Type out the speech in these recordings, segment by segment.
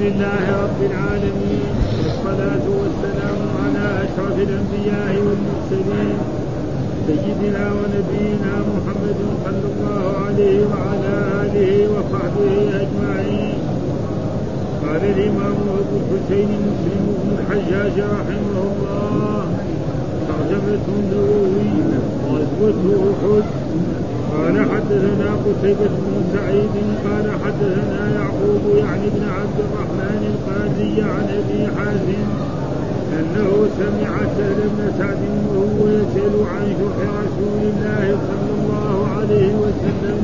لله رب العالمين. والصلاة والسلام على أشرف الأنبياء والمرسلين سيدنا ونبينا محمد صلى الله عليه وعلى آله وصحبه أجمعين. قال الإمام أبو الحسين مسلم بن الحجاج رحمه الله ترجمة النووي غزوة أحد؟ قال حدثنا قتيبة بن سعيد قال حدثنا يعقوب يعني بن عبد الرحمن القاضي عن أبي حازم أنه سمع سهل بن سعد وهو يسأل عن شح رسول الله صلى الله عليه وسلم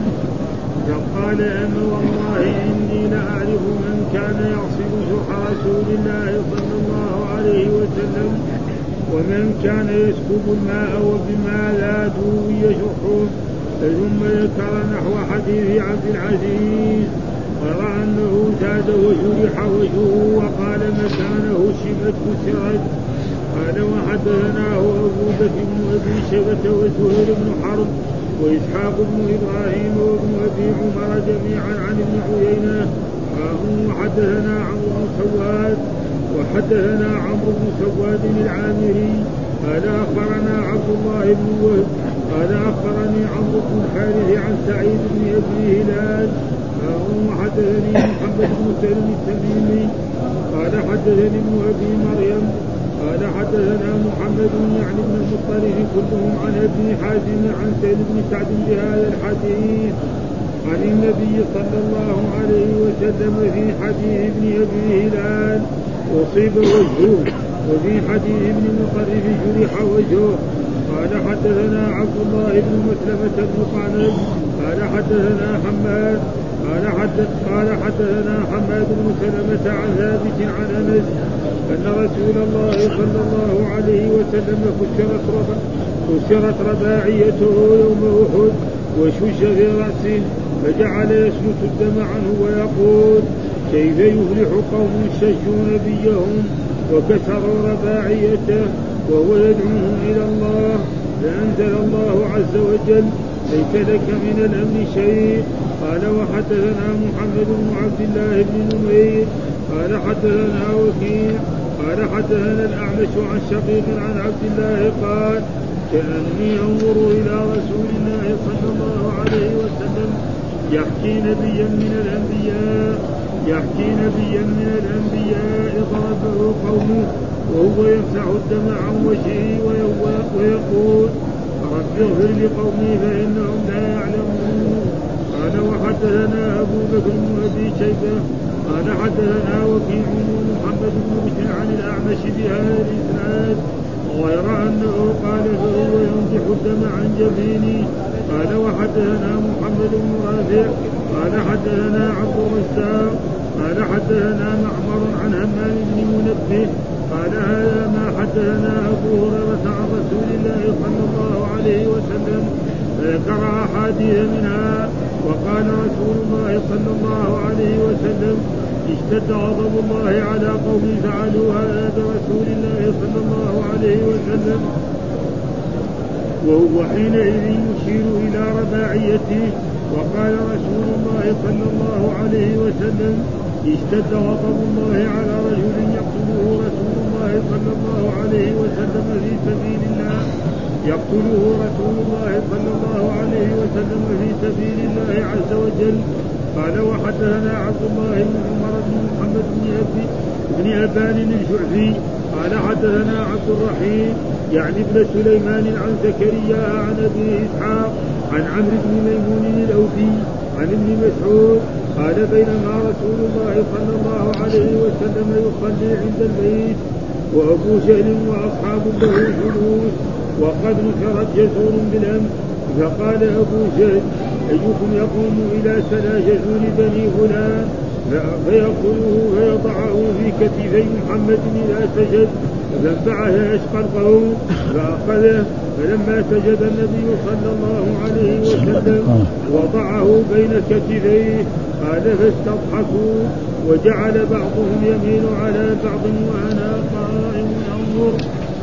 فقال اما والله إني لأعرف من كان يعصب شح رسول الله صلى الله عليه وسلم ومن كان يسكب الماء وبما لا دوي شحه ثم ذكر نحو حديث عبد العزيز ورأى أنه زاد وجرح وجهه وقال مكانه شبت كسرت قال وحدثناه أبو بكر بن أبي شيبة وزهير بن حرب وإسحاق بن إبراهيم وابن أبي عمر جميعا عن ابن عيينة. وحدثنا عمرو بن سواد وحدثنا عمرو بن سواد العامري. قال أخبرنا عبد الله بن وهب قال أخبرني عمرو بن الحارث عن سعيد بن أبي هلال وحدثني محمد بن سلم التميمي قال حدثني ابن أبي مريم قال حدثنا محمد يعني بن المطلب كلهم عن أبي حازم عن سيد بن سعد بهذا الحديث عن النبي صلى الله عليه وسلم في حديث ابن أبي هلال أصيب وجهه وفي حديث ابن مطرف جرح وجهه. قال حدثنا عبد الله بن مسلمة بن قعنب قال حدثنا حماد قال حدث قال حدثنا حماد بن سلمة عن ثابت عن أنس أن رسول الله صلى الله عليه وسلم كسرت كسرت رباعيته يوم أحد وشج في راسه فجعل يسلت الدم عنه ويقول كيف يفلح قوم شجوا نبيهم وكسروا رباعيته؟ وهو يدعوهم إلى الله فأنزل الله عز وجل ليس لك من الأمر شيء. قال وحدثنا محمد بن عبد الله بن نمير. قال حدثنا وكيع. قال حدثنا الأعمش عن شقيق عن عبد الله قال كأني أنظر إلى رسول الله صلى الله عليه وسلم يحكي نبيا من الأنبياء يحكي نبيا من الأنبياء ضربه قومه. وهو يمسح الدم عن وجهه ويقول رب اغفر لقومي فإنهم لا يعلمون. قال وحدثنا أبو بكر بن أبي شيبة. قال حدثنا وكيع بن محمد بن بشر عن الأعمش بهذا الإسناد غير أنه قال فهو يمسح الدم عن جبيني قال وحدثنا محمد بن رافع. قال حدثنا عبد الرزاق. قال حدثنا معمر عن همام بن منبه قال هذا ما حدثنا أبو هريرة عن رسول الله صلى الله عليه وسلم فذكر أحاديث منها وقال رسول الله صلى الله عليه وسلم اشتد غضب الله على قوم فعلوا هذا برسول الله صلى الله عليه وسلم. وهو حينئذ يشير إلى رباعيته وقال رسول الله صلى الله عليه وسلم اشتد غضب الله على رجل يقتله رسول الله صلى الله عليه وسلم في سبيل الله. يقتله رسول الله صلى الله عليه وسلم في سبيل الله عز وجل. قال وحدثنا عبد الله بن عمر بن محمد بن ابي بن أبان الجعفي. قال حدثنا عبد الرحيم يعني ابن سليمان عن زكريا عن أبي إسحاق عن عمرو بن ميمون الأوفي عن ابن مسعود قال بينما رسول الله صلى الله عليه وسلم يصلي عند البيت وأبو جهل وأصحاب له جلوس وقد نشرت جزور بالامس فقال أبو جهل أيكم يقوم إلى سلا جزور بني فلان فيأخذه فيضعه في كتفي محمد إذا سجد. فانبعث أشقى القوم فأخذه. فلما سجد النبي صلى الله عليه وسلم وضعه بين كتفيه. قال فاستضحكوا وجعل بعضهم يميل على بعض وأنا قائم أنظر.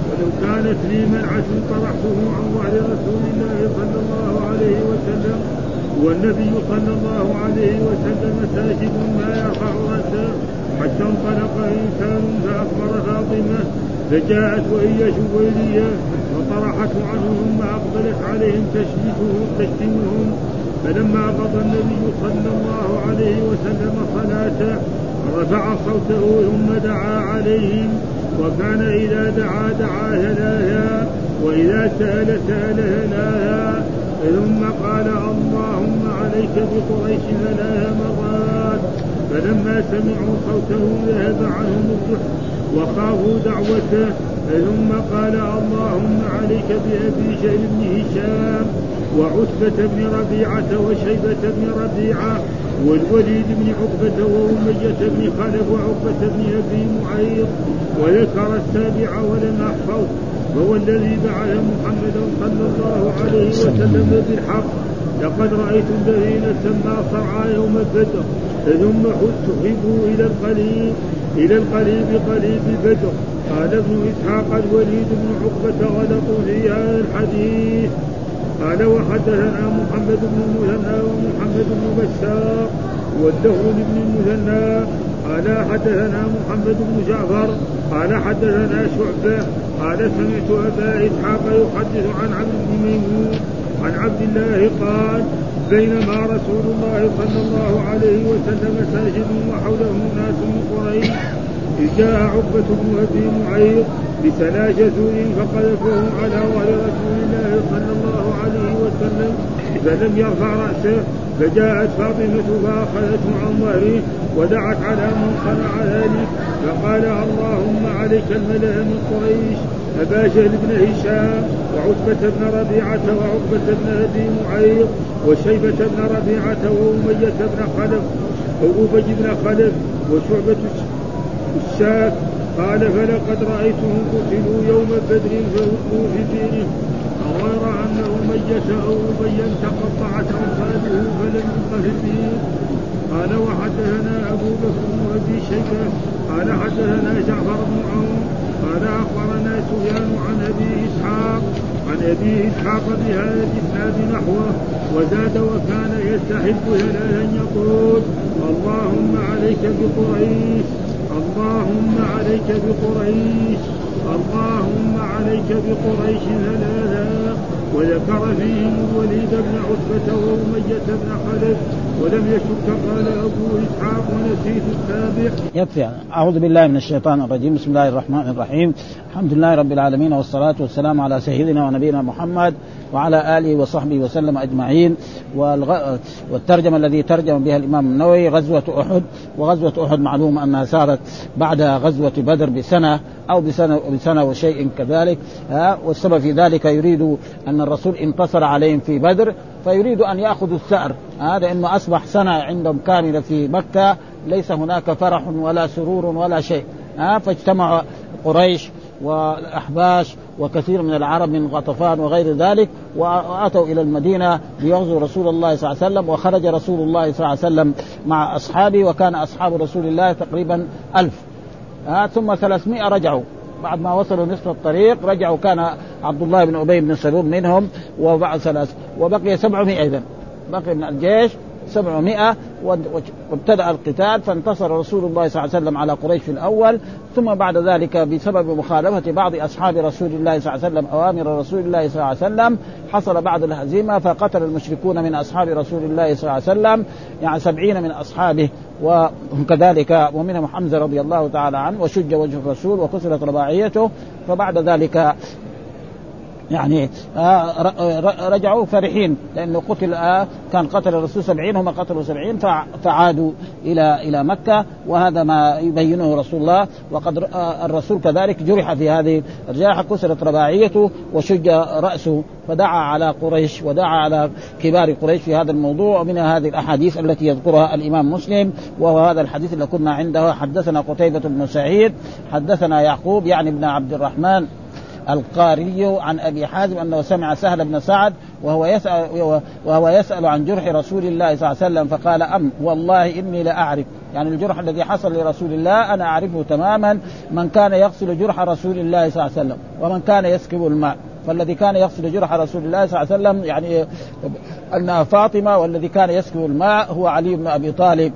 ولو كانت لي منعة طرحته عن ظهر رسول الله صلى الله عليه وسلم والنبي صلى الله عليه وسلم ساجد ما يرفع رأسه. حتى فانطلق إنسان فأخبر فاطمة فجاءت وهي شويلية وطرحته عنه ثم أقبلت عليهم تشتمهم. فلما قضى النبي صلى الله عليه وسلم صلاته رفع صوته ثم دعا عليهم وكان إذا دعا دعا هلاها وإذا سأل سأل هلاها ثم قال اللهم عليك بقريش ثلاث مرات. فلما سمعوا صوته ذهب عنهم الجحر وخافوا دعوته ثم قال اللهم عليك بأبي جهل بن هشام وعتبة بن ربيعة وشيبة بن ربيعة والوليد بن عقبة وأمية بن خلف وعقبة بن أبي معيط وذكر السابع ولم أحفظ وهو الذي بعث محمدا صلى الله عليه وسلم بالحق لقد رأيت الذين سمى صرعى يوم بدر ثم سحبوا إلى القليب إلى القليب قليب بدر. قال ابن إسحاق الوليد بن عقبة غلطوا في هذا الحديث. قال وحدثنا محمد بن المثنى ومحمد بن بشار والدهر بن المثنى. قال حدثنا محمد بن جعفر. قال حدثنا شعبة. قال سمعت أبا إسحاق يحدث عن عبد بن ميمون. عن عبد الله قال بينما رسول الله صلى الله عليه وسلم ساجد وحوله ناس من قريش إذ جاء عقبة بن أبي معيط بثلاث جزور فقذفهم على ظهر رسول الله صلى الله عليه وسلم فلم يرفع رأسه فجاءت فاطمة فأخذته عن ظهره ودعت على من صنع ذلك فقال اللهم عليك الملأ من قريش أبا جهل بن هشام. وعتبة بن ربيعة وعقبة بن أبي معيط وشيبة بن ربيعة وأمية بن خلف وأبي بن خلف وشعبة الشاك قال فلقد رأيتهم قتلوا يوم بدر فوقوا في دينه. غير أن أمية أو أبيا تقطعت أنفاله فلم يبق في الدين قال وحدثنا أبو بكر بن أبي شيبة. قال حدثنا جعفر بن عون قال أخبرنا سفيان عن أبي إسحاق عن أبي إسحاق بهذا الإسناد نحوه وزاد وكان يستحب ثلاثا يقول اللهم عليك بقريش اللهم عليك بقريش اللهم عليك بقريش ثلاثا وذكر فيهم الوليد بن عتبة وأمية بن خلف ولم يشك قال أبو إسحاق ونسيت السابع يكفي أعوذ بالله من الشيطان الرجيم. بسم الله الرحمن الرحيم. الحمد لله رب العالمين والصلاة والسلام على سيدنا ونبينا محمد وعلى آله وصحبه وسلم أجمعين. والغ... والترجمة الذي ترجم بها الإمام النووي غزوة أحد. وغزوة أحد معلوم أنها صارت بعد غزوة بدر بسنة أو بسنة بسنة وشيء كذلك. ها والسبب في ذلك يريد أن الرسول انتصر عليهم في بدر. فيريد أن يأخذوا الثأر. هذا إنه أصبح سنة عندهم كاملة في مكة ليس هناك فرح ولا سرور ولا شيء. ها فاجتمع قريش والاحباش وكثير من العرب من غطفان وغير ذلك وأتوا إلى المدينة ليغزوا رسول الله صلى الله عليه وسلم وخرج رسول الله صلى الله عليه وسلم مع أصحابه وكان أصحاب رسول الله تقريبا ألف. ها ثم 300 رجعوا. بعد ما وصلوا نصف الطريق رجعوا كان عبد الله بن أبي بن سلول منهم وبعد ثلاث وبقي 700 اذا بقي من الجيش 700 وابتدأ القتال فانتصر رسول الله صلى الله عليه وسلم على قريش في الأول ثم بعد ذلك بسبب مخالفة بعض أصحاب رسول الله صلى الله عليه وسلم أوامر رسول الله صلى الله عليه وسلم حصل بعد الهزيمة فقتل المشركون من أصحاب رسول الله صلى الله عليه وسلم يعني سبعين من أصحابه وكذلك ومنهم حمزة رضي الله تعالى عنه وشج وجه الرسول وكسرت رباعيته فبعد ذلك يعني آه، رجعوا فرحين. لأنه قتل آه، كان قتل الرسول سبعين هم قتلوا سبعين فعادوا إلى إلى مكة. وهذا ما يبينه رسول الله. وقد آه، الرسول كذلك جرح في هذه الجرح كسرت رباعيته وشج رأسه فدعا على قريش ودعا على كبار قريش في هذا الموضوع. ومن هذه الأحاديث التي يذكرها الإمام مسلم وهو هذا الحديث اللي كنا عنده. حدثنا قتيبة بن سعيد حدثنا يعقوب يعني ابن عبد الرحمن. القاري عن أبي حازم أنه سمع سهل بن سعد وهو يسأل وهو يسأل عن جرح رسول الله صلى الله عليه وسلم فقال أم والله إني لاعرف يعني الجرح الذي حصل لرسول الله أنا أعرفه تماما من كان يغسل جرح رسول الله صلى الله عليه وسلم ومن كان يسكب الماء. فالذي كان يغسل جرح رسول الله صلى الله عليه وسلم يعني انها فاطمة والذي كان يسكب الماء هو علي بن أبي طالب.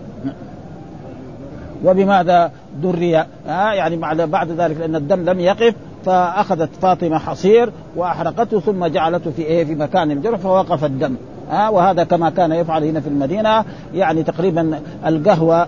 وبماذا دري؟ آه يعني بعد بعد ذلك لأن الدم لم يقف فأخذت فاطمة حصير وأحرقته ثم جعلته في إيه في مكان الجرح فوقف الدم. ها وهذا كما كان يفعل هنا في المدينة يعني تقريبا القهوة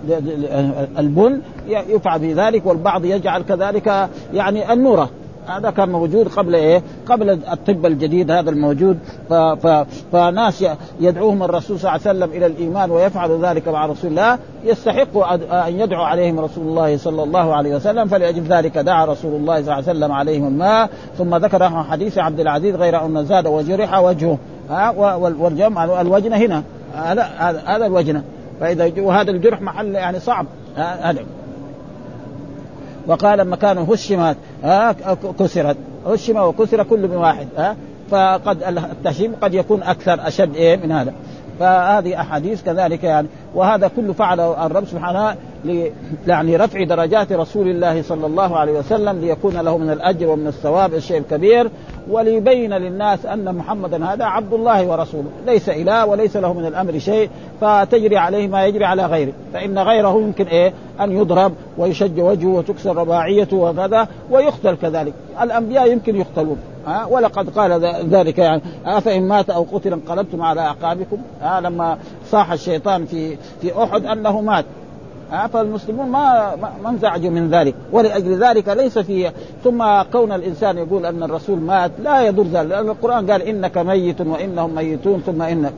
البن يفعل في ذلك والبعض يجعل كذلك يعني النورة. هذا كان موجود قبل إيه؟ قبل الطب الجديد هذا الموجود. ف ف فناس يدعوهم الرسول صلى الله عليه وسلم إلى الإيمان ويفعل ذلك مع رسول الله يستحق أن يدعو عليهم رسول الله صلى الله عليه وسلم فلاجل ذلك. دعا رسول الله صلى الله عليه وسلم عليهم الماء ثم ذكر حديث عبد العزيز غير أن زاد وجرح وجهه. ها والجمع الوجنه هنا. هذا هذا الوجنه فإذا وهذا الجرح محل يعني صعب. هذا. وقال مكان هشمت كسرت. هشم وكسر كل من واحد ها. فقد التهشيم قد يكون أكثر أشد إيه من هذا. فهذه أحاديث كذلك يعني. وهذا كله فعله الرب سبحانه يعني رفع درجات رسول الله صلى الله عليه وسلم ليكون له من الأجر ومن الثواب الشيء الكبير وليبين للناس أن محمدا هذا عبد الله ورسوله ليس إله وليس له من الأمر شيء فتجري عليه ما يجري على غيره فإن غيره يمكن إيه؟ أن يضرب ويشج وجهه وتكسر رباعيته وكذا ويقتل كذلك. الأنبياء يمكن يقتلون. ها؟ ولقد قال ذلك يعني أفإن مات أو قتل انقلبتم على أعقابكم؟ ها؟ لما صاح الشيطان في في أحد أنه مات. فالمسلمون ما ما انزعجوا من ذلك. ولأجل ذلك ليس في ثم كون الإنسان يقول أن الرسول مات لا يضر ذلك لأن القرآن قال إنك ميت وإنهم ميتون ثم انك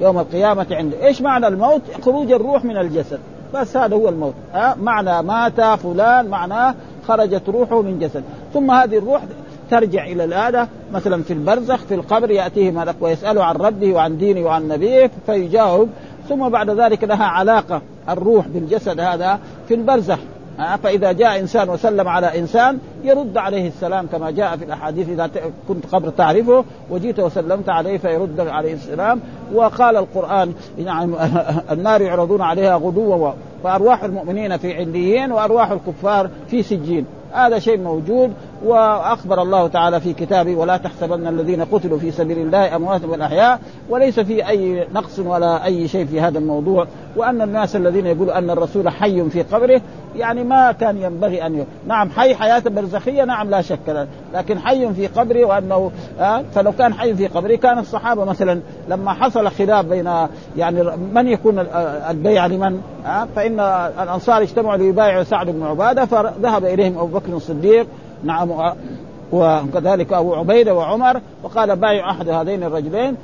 يوم القيامة عند. إيش معنى الموت؟ خروج الروح من الجسد. بس هذا هو الموت. معنى مات فلان معناه خرجت روحه من جسد. ثم هذه الروح ترجع إلى الآلة مثلا في البرزخ في القبر ياتيه ملك ويساله عن ربه وعن دينه وعن نبيه فيجاوب. ثم بعد ذلك لها علاقة الروح بالجسد هذا في البرزخ. فإذا جاء إنسان وسلم على إنسان يرد عليه السلام كما جاء في الأحاديث إذا كنت قبر تعرفه وجيت وسلمت عليه فيرد عليه السلام. وقال القرآن يعني النار يعرضون عليها غدوا فأرواح المؤمنين في عليين وأرواح الكفار في سجين. هذا شيء موجود. وأخبر الله تعالى في كتابه ولا تحسبن الذين قتلوا في سبيل الله أموات والاحياء وليس في أي نقص ولا أي شيء في هذا الموضوع وأن الناس الذين يقولوا أن الرسول حي في قبره يعني ما كان ينبغي أن ي... نعم حي حياة برزخية نعم لا شك لكن حي في قبره وأنه آه فلو كان حي في قبره كان الصحابة مثلا لما حصل خلاف بين يعني من يكون البيع لمن؟ آه فإن الأنصار اجتمعوا ليبايعوا سعد بن عبادة فذهب إليهم أبو بكر الصديق نعم وكذلك أبو عبيده وعمر وقال بايع أحد هذين الرجلين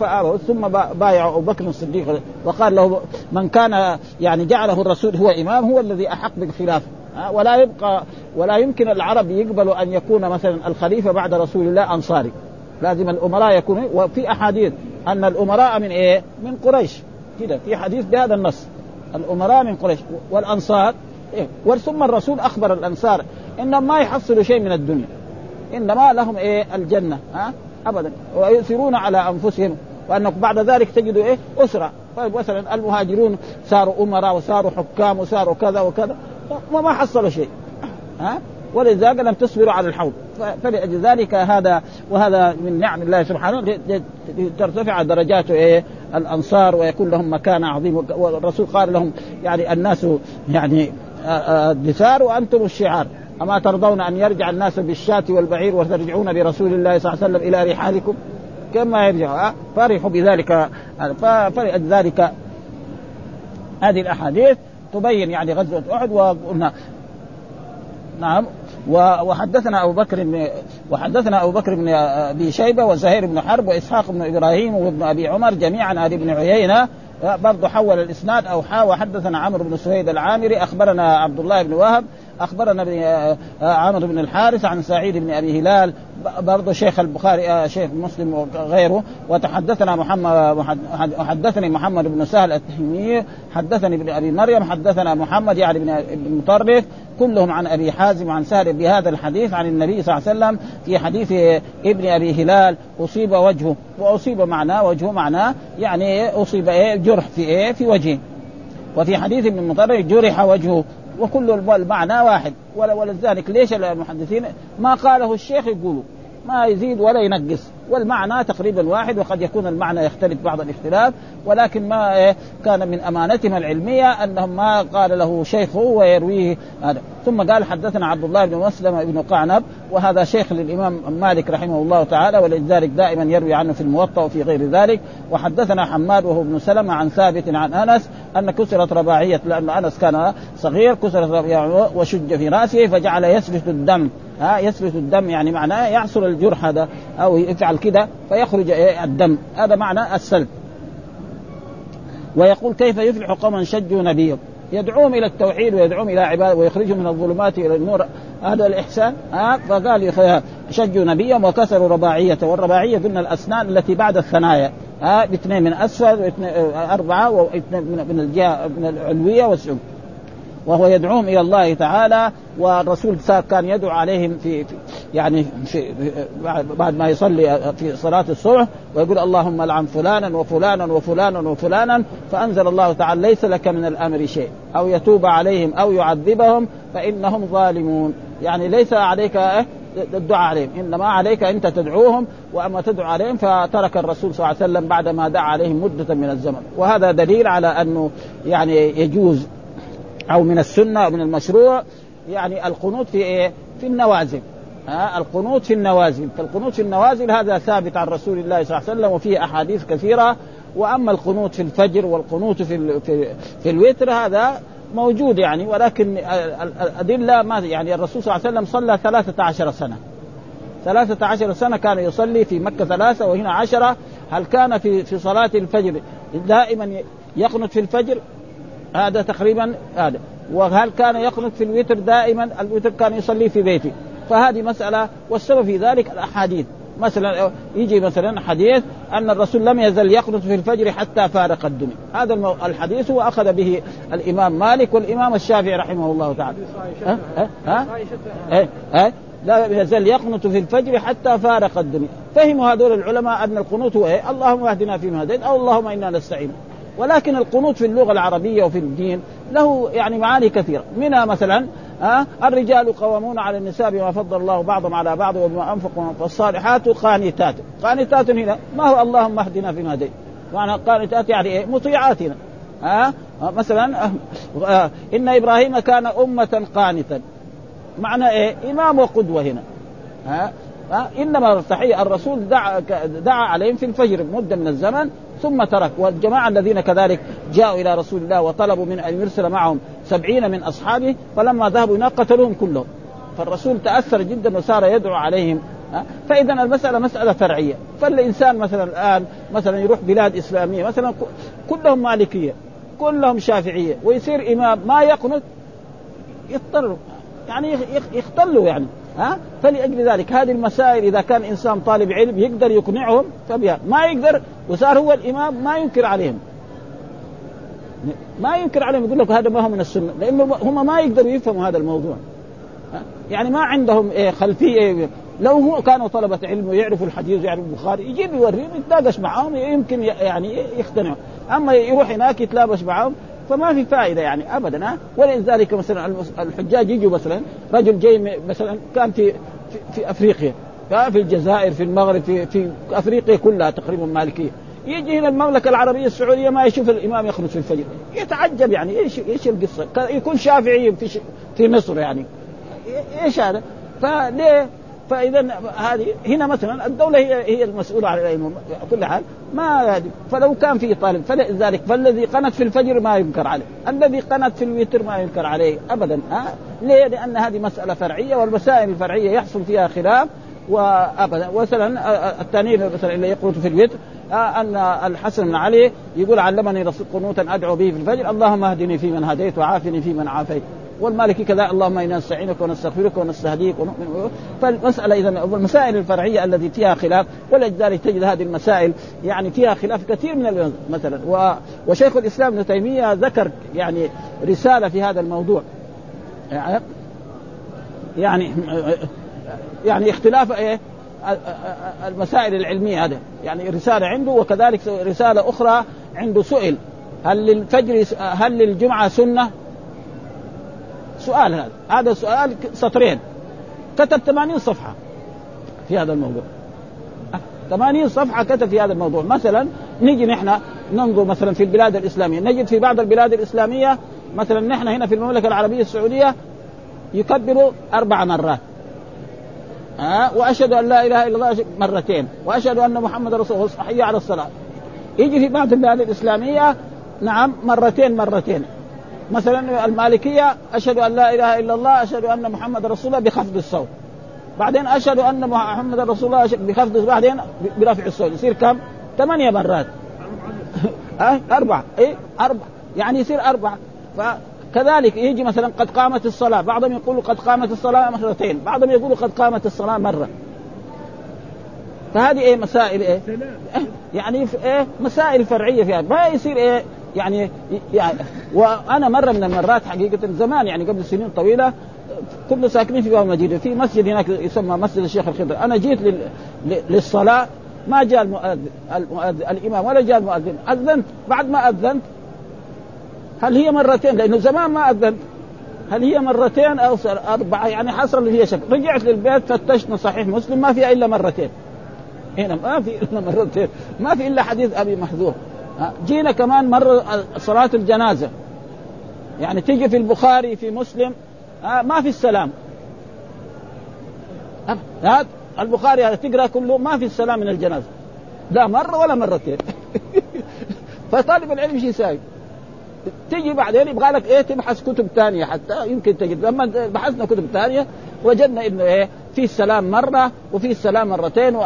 فأبوا ثم بايع أبو بكر الصديق وقال له من كان يعني جعله الرسول هو إمام هو الذي أحق بالخلافه ولا يبقى ولا يمكن العرب يقبلوا أن يكون مثلا الخليفة بعد رسول الله أنصاري لازم الأمراء يكونوا وفي أحاديث أن الأمراء من إيه؟ من قريش كده في حديث بهذا النص الأمراء من قريش والأنصار إيه؟ ثم الرسول أخبر الأنصار انهم ما يحصلوا شيء من الدنيا. إنما لهم إيه؟ الجنة ها؟ ابدا. ويؤثرون على أنفسهم. وأنك بعد ذلك تجدوا إيه؟ أسرة. طيب مثلا المهاجرون صاروا أمراء وصاروا حكام وصاروا كذا وكذا. وما حصلوا شيء ها؟ ولذلك لم تصبروا على الحوض. فلأجل ذلك هذا وهذا من نعم الله سبحانه ترتفع درجات إيه؟ الأنصار ويكون لهم مكان عظيم. والرسول قال لهم يعني الناس يعني الدثار وأنتم الشعار. أما ترضون أن يرجع الناس بالشاة والبعير وترجعون برسول الله صلى الله عليه وسلم إلى رحالكم؟ كما يرجع. فرحوا بذلك. فلذلك هذه الأحاديث تبين يعني غزوة أحد وقلنا نعم. وحدثنا أبو بكر بن وحدثنا أبو بكر بن أبي شيبة وزهير بن حرب وإسحاق بن إبراهيم وابن أبي عمر جميعا. عن ابن عيينة. برضه حول الإسناد أو حا وحدثنا عمرو بن سويد العامري. أخبرنا عبد الله بن وهب أخبرنا بن عمرو بن الحارث عن سعيد بن أبي هلال برضه شيخ البخاري شيخ مسلم وغيره وتحدثنا محمد حدثني محمد بن سهل التهمي حدثني ابن أبي مريم حدثنا محمد يعني بن مطرف كلهم عن أبي حازم وعن سهل بهذا الحديث عن النبي صلى الله عليه وسلم في حديث ابن أبي هلال أصيب وجهه وأصيب معناه وجهه معناه يعني أصيب إيه جرح في إيه في وجهه. وفي حديث ابن مطرف جرح وجهه. وكل المعنى واحد. ولذلك ليش المحدثين؟ ما قاله الشيخ يقولوا. ما يزيد ولا ينقص. والمعنى تقريبا واحد وقد يكون المعنى يختلف بعض الاختلاف ولكن ما إيه كان من امانتهم العلمية أنهم ما قال له شيخه ويرويه هذا. ثم قال حدثنا عبد الله بن مسلم بن قعنب وهذا شيخ للإمام مالك رحمه الله تعالى ولذلك دائما يروي عنه في الموطأ وفي غير ذلك. وحدثنا حماد وهو ابن سلمة عن ثابت عن أنس أن كسرت رباعية لأن أنس كان صغير كسرت رباعية وشج في رأسه فجعل يسفك الدم. ها يسفك الدم يعني معناه يعصر الجرح هذا أو يفعل كده فيخرج الدم. هذا معنى السلب. ويقول كيف يفلح قوما شجوا نبيهم؟ يدعوهم إلى التوحيد ويدعوهم إلى عبادة ويخرجهم من الظلمات إلى النور. هذا الإحسان ها فقال شجوا نبيهم وكسروا رباعيه والرباعية قلنا الأسنان التي بعد الثنايا. ها باثنين من أسفل أربعة واثنين من الجهة من العلوية والسفلى وهو يدعوهم إلى الله تعالى والرسول كان يدعو عليهم في, في يعني في بعد ما يصلي في صلاة الصبح ويقول اللهم لعن فلانا وفلانا وفلانا وفلانا فأنزل الله تعالى ليس لك من الأمر شيء أو يتوب عليهم أو يعذبهم فإنهم ظالمون. يعني ليس عليك الدعاء عليهم إنما عليك أنت تدعوهم وأما تدعو عليهم فترك الرسول صلى الله عليه وسلم بعد ما دعا عليهم مدة من الزمن. وهذا دليل على أنه يعني يجوز أو من السنة أو من المشروع يعني القنوت في إيه؟ في النوازل. ها؟ القنوت في النوازل. فالقنوت في النوازل هذا ثابت عن رسول الله صلى الله عليه وسلم وفيه أحاديث كثيرة. وأما القنوت في الفجر والقنوت في في, في الوتر هذا موجود يعني. ولكن الأدلة ما يعني الرسول صلى الله عليه وسلم صلى ثلاثة عشر سنة. ثلاثة عشر سنة كان يصلي في مكة ثلاثة وهنا عشرة. هل كان في في صلاة الفجر دائما يقنط في الفجر؟ هذا تقريبا هذا. وهل كان يقنط في الوتر دائما؟ الوتر كان يصلي في بيته. فهذه مسألة والسبب في ذلك الأحاديث. مثلا يجي مثلا حديث أن الرسول لم يزل يقنط في الفجر حتى فارق الدنيا. هذا الحديث واخذ به الإمام مالك والإمام الشافعي رحمه الله تعالى. ها؟ ها؟ ها, ها؟ ها؟ لا يزال يقنط في الفجر حتى فارق الدنيا. فهموا هذول العلماء أن القنوت هو إيه؟ اللهم اهدنا فيما هديت أو اللهم إنا نستعين. ولكن القنوت في اللغة العربية وفي الدين له يعني معاني كثيرة. منها مثلا ها الرجال قوامون على النساء بما فضل الله بعضهم على بعض وبما أنفقوا فالصالحات قانتات. قانتات هنا ما هو اللهم اهدنا فيما هديت. معنى قانتات يعني إيه؟ مطيعات هنا ها؟ مثلا آه إن إبراهيم كان أمة قانتا. معنى إيه؟ إمام وقدوة هنا. ها؟ إنما التحيه الرسول دعا دعا عليهم في الفجر مدة من الزمن ثم ترك. والجماعة الذين كذلك جاءوا إلى رسول الله وطلبوا من أن يرسل معهم سبعين من أصحابه فلما ذهبوا هناك قتلوهم كلهم. فالرسول تأثر جدا وصار يدعو عليهم فإذا المسألة مسألة فرعية. فالإنسان مثلا الآن مثلا يروح بلاد إسلامية مثلا كلهم مالكية كلهم شافعية ويصير إمام ما يقنط يضطر يعني يختلوا يعني. ها؟ فلأجل ذلك هذه المسائل إذا كان إنسان طالب علم يقدر يقنعهم فبها ما يقدر وصار هو الإمام ما ينكر عليهم. ما ينكر عليهم يقول لك هذا ما هو من السنة لأنه هم ما يقدروا يفهموا هذا الموضوع. يعني ما عندهم إيه خلفية. إيه لو هو كانوا طلبة علم ويعرفوا الحديث ويعرفوا البخاري يجيب يوريهم يتناقش معاهم يمكن يعني يقتنعوا. أما يروح هناك يتلابش معاهم فما في فائدة يعني ابدا ها؟ ولذلك مثلا الحجاج يجوا مثلا رجل جاي مثلا كان في في, في أفريقيا في الجزائر في المغرب في في أفريقيا كلها تقريبا مالكية. يجي هنا المملكة العربية السعودية ما يشوف الامام يخرج في الفجر. يتعجب يعني إيش إيش القصة؟ يكون شافعي في في مصر يعني. إيش هذا؟ فليه؟ فإذا هذه هنا مثلا الدولة هي هي المسؤولة عن العلم كل حال. ما فلو كان في طالب فلذلك فالذي قنت في الفجر ما ينكر عليه، الذي قنت في الوتر ما ينكر عليه ابدا ها؟ ليه؟ لأن هذه مسألة فرعية والمسائل الفرعية يحصل فيها خلاف وابدا. مثلا الثاني مثلا اللي يقنط في الوتر ان الحسن بن علي يقول علمني قنوتا أدعو به في الفجر اللهم اهدني فيمن هديت وعافني فيمن عافيت. والمالكي كذا اللهم إنا نستعينك ونستغفرك ونستهديك ونؤمن. فالمسألة إذا المسائل الفرعية التي فيها خلاف ولذلك تجد هذه المسائل يعني فيها خلاف كثير من مثلا. وشيخ الإسلام ابن تيمية ذكر يعني رسالة في هذا الموضوع. يعني يعني اختلاف إيه؟ المسائل العلمية هذا يعني رسالة عنده وكذلك رسالة أخرى عنده سئل. هل للفجر هل للجمعة سنة؟ سؤال هذا. هذا سؤال سطرين. كتب 80 صفحة في هذا الموضوع. 80 صفحة كتب في هذا الموضوع. مثلا نيجي نحن ننظر مثلا في البلاد الإسلامية. نجد في بعض البلاد الإسلامية مثلا نحن هنا في المملكة العربية السعودية يكبروا أربع مرات. ها أه؟ وأشهد أن لا إله إلا الله مرتين. وأشهد أن محمد رسول الله حي على الصلاه يجي في بعض البلاد الإسلامية نعم مرتين مرتين. مثلا المالكية أشهد أن لا إله إلا الله أشهد أن محمد رسول الله بخفض الصوت بعدين أشهد أن محمد رسول الله بخفض بعدين برفع الصوت. يصير كم؟ ثمانية مرات. أه؟ أربعة. إيه؟ أربعة. يعني يصير أربعة. فكذلك يجي مثلا قد قامت الصلاة. بعضهم يقولوا قد قامت الصلاة مرتين. بعضهم يقولوا قد قامت الصلاة مرة. فهذه إيه؟ مسائل إيه؟ يعني في إيه؟ مسائل فرعية فيها. ما يصير إيه؟ يعني يعني وأنا مرة من المرات حقيقة زمان يعني قبل سنين طويلة كنا ساكنين في باب المدينة في مسجد هناك يسمى مسجد الشيخ الخضر. أنا جيت لل... للصلاة ما جاء المؤذن المؤذن الإمام ولا جاء المؤذن. أذنت بعد ما أذنت هل هي مرتين؟ لأنه زمان ما أذنت. هل هي مرتين؟ أو اربعه يعني حصل هي شك. رجعت للبيت فتشنا صحيح مسلم ما فيها إلا مرتين. هنا ما في إلا مرتين. ما في إلا حديث أبي محذور جينا كمان مرة صلاة الجنازة. يعني تيجي في البخاري في مسلم ما في السلام. البخاري هذا تقرأ كله ما في السلام من الجنازة. لا مرة ولا مرتين. فطالب العلم إيش يساوي؟ تجي بعدين يبغى لك إيه؟ تبحث كتب ثانية حتى يمكن تجد. لما بحثنا كتب ثانية وجدنا إنه إيه؟ في السلام مرة وفي السلام مرتين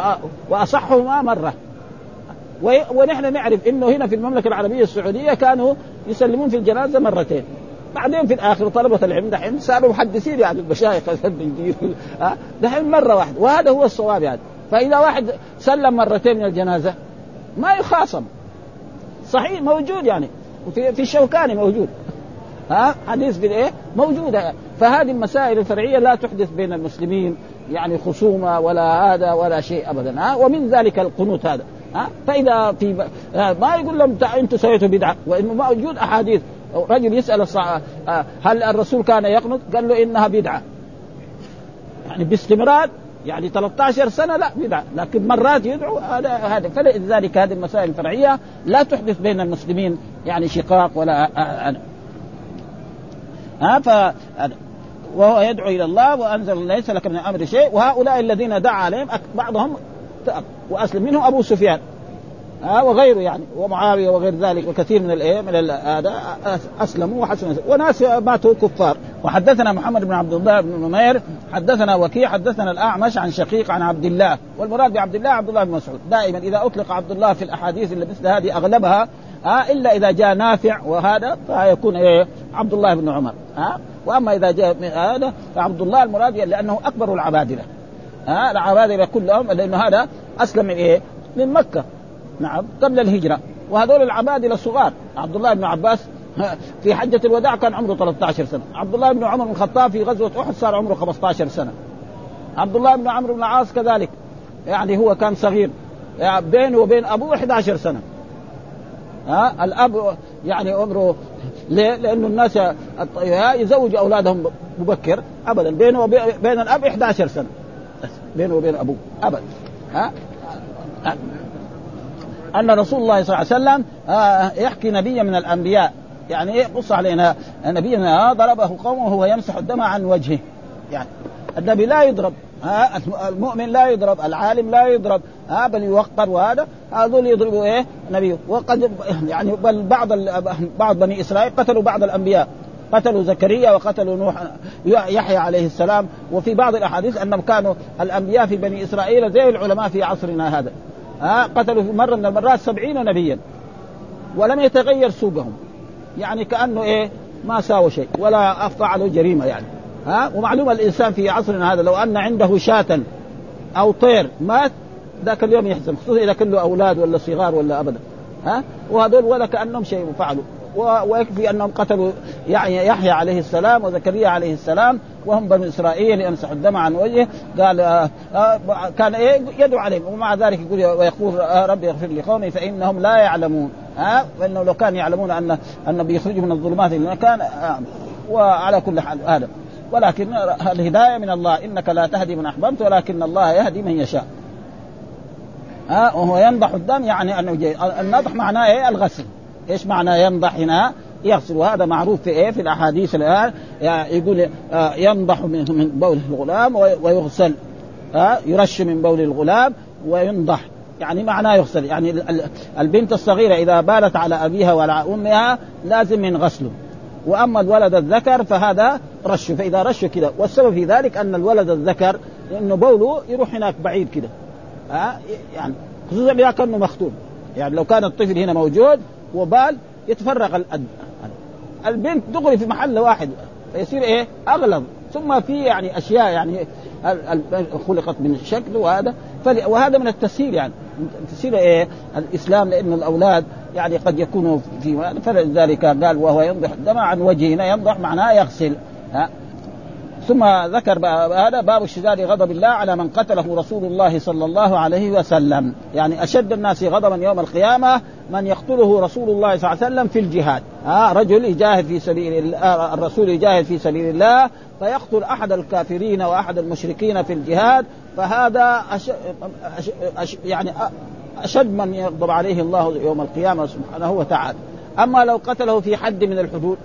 وأصحهما مرة. ونحن نعرف إنه هنا في المملكة العربية السعودية كانوا يسلمون في الجنازة مرتين. بعدين في الآخر طلبة العلم دحين صاروا محدثين يعني المشايخ دحين مرة واحدة. وهذا هو الصواب يعني فإذا واحد سلم مرتين من الجنازة ما يخاصم. صحيح موجود يعني. وفي في الشوكاني موجود. ها؟ حديث بالايه موجوده فهذه المسائل الفرعية لا تحدث بين المسلمين. يعني خصومة ولا هذا ولا شيء ابدا. ها؟ ومن ذلك القنوت هذا. ها؟ فإذا في ما يقول لهم أنتم سويتوا بدعة. وانه موجود أحاديث. رجل يسأل الصع... هل الرسول كان يقنط؟ قال له إنها بدعة. يعني باستمرار يعني 13 سنة لا بدعة. لكن مرات يدعو هذا هذا. فلذلك هذه المسائل الفرعية لا تحدث بين المسلمين يعني شقاق ولا ها ف وهو يدعو إلى الله وأنزل ليس لك من الأمر شيء. وهؤلاء الذين دعا عليهم بعضهم وأسلم. منهم أبو سفيان. ها وغيره يعني. ومعاوية وغير ذلك. وكثير من الايه من هذا. أسلموا وحسنوا وناس ماتوا كفار. وحدثنا محمد بن عبد الله بن نمير. حدثنا وكيع. حدثنا الأعمش عن شقيق عن عبد الله. والمراد بعبد الله عبد الله بن مسعود. دائما إذا أطلق عبد الله في الأحاديث اللي مثل هذه أغلبها ها إلا إذا جاء نافع وهذا فيكون إيه عبد الله بن عمر. ها وأما إذا جاء هذا فعبد الله المراد لأنه أكبر العبادلة. ها العبادله كلهم لأنه هذا أسلم من إيه؟ من مكة. نعم قبل الهجرة. وهذول العبادله الصغار عبد الله بن عباس في حجة الوداع كان عمره 13 سنة. عبد الله بن عمر بن الخطاب في غزوة أحد صار عمره 15 سنة. عبد الله بن عمرو بن العاص كذلك يعني هو كان صغير يعني بينه وبين أبوه 11 سنة. ها الأب يعني عمره ليه؟ لأنه الناس يزوجوا أولادهم مبكر أبدا بينه وبين الأب 11 سنة. بينه وبين أبوه. أبدا ها؟ أن رسول الله صلى الله عليه وسلم آه، يحكي نبيا من الأنبياء. يعني إيه؟ قص علينا. نبينا ضربه قومه وهو يمسح الدم عن وجهه. يعني النبي لا يضرب. ها؟ المؤمن لا يضرب. العالم لا يضرب. ها؟ بل يوقر وهذا. هذول يضربوا إيه؟ نبيه. وقد يعني بل بعض بعض بني إسرائيل قتلوا بعض الأنبياء. قتلوا زكريا وقتلوا نوح يحيى عليه السلام. وفي بعض الأحاديث أنهم كانوا الأنبياء في بني إسرائيل زي العلماء في عصرنا هذا. ها قتلوا في مرة من المرات سبعين نبيا. ولم يتغير سوقهم. يعني كأنه إيه ما ساووا شيء ولا فعلوا جريمة يعني. ها ومعلوم الإنسان في عصرنا هذا لو أن عنده شاة أو طير مات ذاك اليوم يحزن خصوصا إذا كان له أولاد ولا صغار ولا ابدا. ها وهذول ولا كأنهم شيء فعلوا. ويكفي انهم قتلوا يعني يحيى عليه السلام وزكريا عليه السلام وهم بنو إسرائيل يمسح الدم عن وجهه. قال آه آه كان إيه؟ يدعو عليهم ومع ذلك يقول ويقول آه ربي اغفر لقومي فإنهم لا يعلمون. ها؟ فإنه لو كانوا يعلمون ان ان بيخرجوا من الظلمات إلى كان وعلى كل حال هذا. ولكن الهداية من الله إنك لا تهدي من أحببت ولكن الله يهدي من يشاء. ها؟ وهو ينضح الدم يعني أنه. النضح معناه إيه؟ الغسل. إيش معنى ينضح هنا؟ يغسل. وهذا معروف في إيه؟ في الأحاديث الآن. يعني يقول آه ينضح من بول الغلام ويغسل. ها يرش من بول الغلام وينضح. يعني معناه يغسل. يعني البنت الصغيرة إذا بالت على أبيها وعلى أمها لازم من غسله وأما الولد الذكر فهذا رش. فإذا رش كذا والسبب في ذلك أن الولد الذكر إنه بوله يروح هناك بعيد كذا ها يعني خصوصا إذا كان مختوم يعني لو كان الطفل هنا موجود وبال يتفرغ البنت دغري في محل واحد فيصير إيه؟ أغلظ. ثم في يعني أشياء يعني خلقت من شكل وهذا. وهذا من التسهيل يعني. تسهيل إيه؟ الإسلام لأن الأولاد يعني قد يكونوا في فلذلك قال وهو ينضح الدم عن وجهنا ينضح معناه يغسل. ها؟ ثم ذكر هذا باب اشتداد غضب الله على من قتله رسول الله صلى الله عليه وسلم. يعني أشد الناس غضبا يوم القيامة من يقتله رسول الله صلى الله عليه وسلم في الجهاد. ها رجل يجاهد في سبيل الله الرسول يجاهد في سبيل الله فيقتل أحد الكافرين وأحد المشركين في الجهاد فهذا أش... أش... أش... يعني أشد من يغضب عليه الله يوم القيامة سبحانه وتعالى. أما لو قتله في حد من الحدود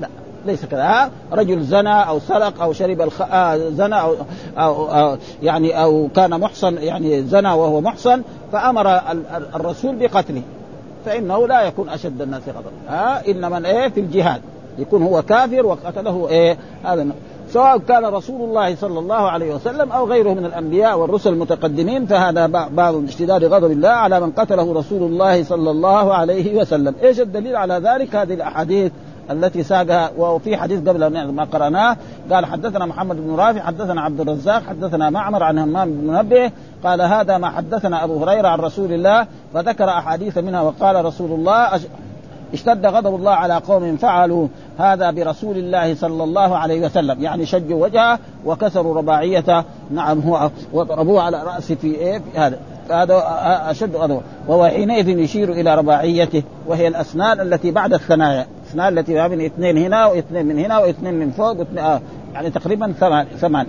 لا. ليس كذا. رجل زنى أو سرق أو شرب الخ... آه زنى أو, أو, أو يعني أو كان محصن يعني زنى وهو محصن فأمر الرسول بقتله. فإنه لا يكون أشد الناس غضبا ها؟ ان من إيه؟ في الجهاد. يكون هو كافر وقتله إيه؟ هذا سواء كان رسول الله صلى الله عليه وسلم أو غيره من الأنبياء والرسل المتقدمين فهذا بعض اشتداد غضب الله على من قتله رسول الله صلى الله عليه وسلم، إيش الدليل على ذلك؟ هذه الأحاديث التي ساقها وفي حديث قبل ما قرأناه قال حدثنا محمد بن رافع حدثنا عبد الرزاق حدثنا معمر عن همام بن منبه قال هذا ما حدثنا أبو هريرة عن رسول الله فذكر أحاديث منها وقال رسول الله اشتد غضب الله على قوم فعلوا هذا برسول الله صلى الله عليه وسلم. يعني شجوا وجهه وكسروا رباعيته. نعم هو وضربوه على رأسه في إيه؟ في هذا. فهذا أشد غضب وهو حينئذ يشير إلى رباعيته وهي الأسنان التي بعد الثنايا. الاسنان التي بين اثنين هنا واثنين من هنا واثنين من فوق آه يعني تقريبا ثمان ثمان.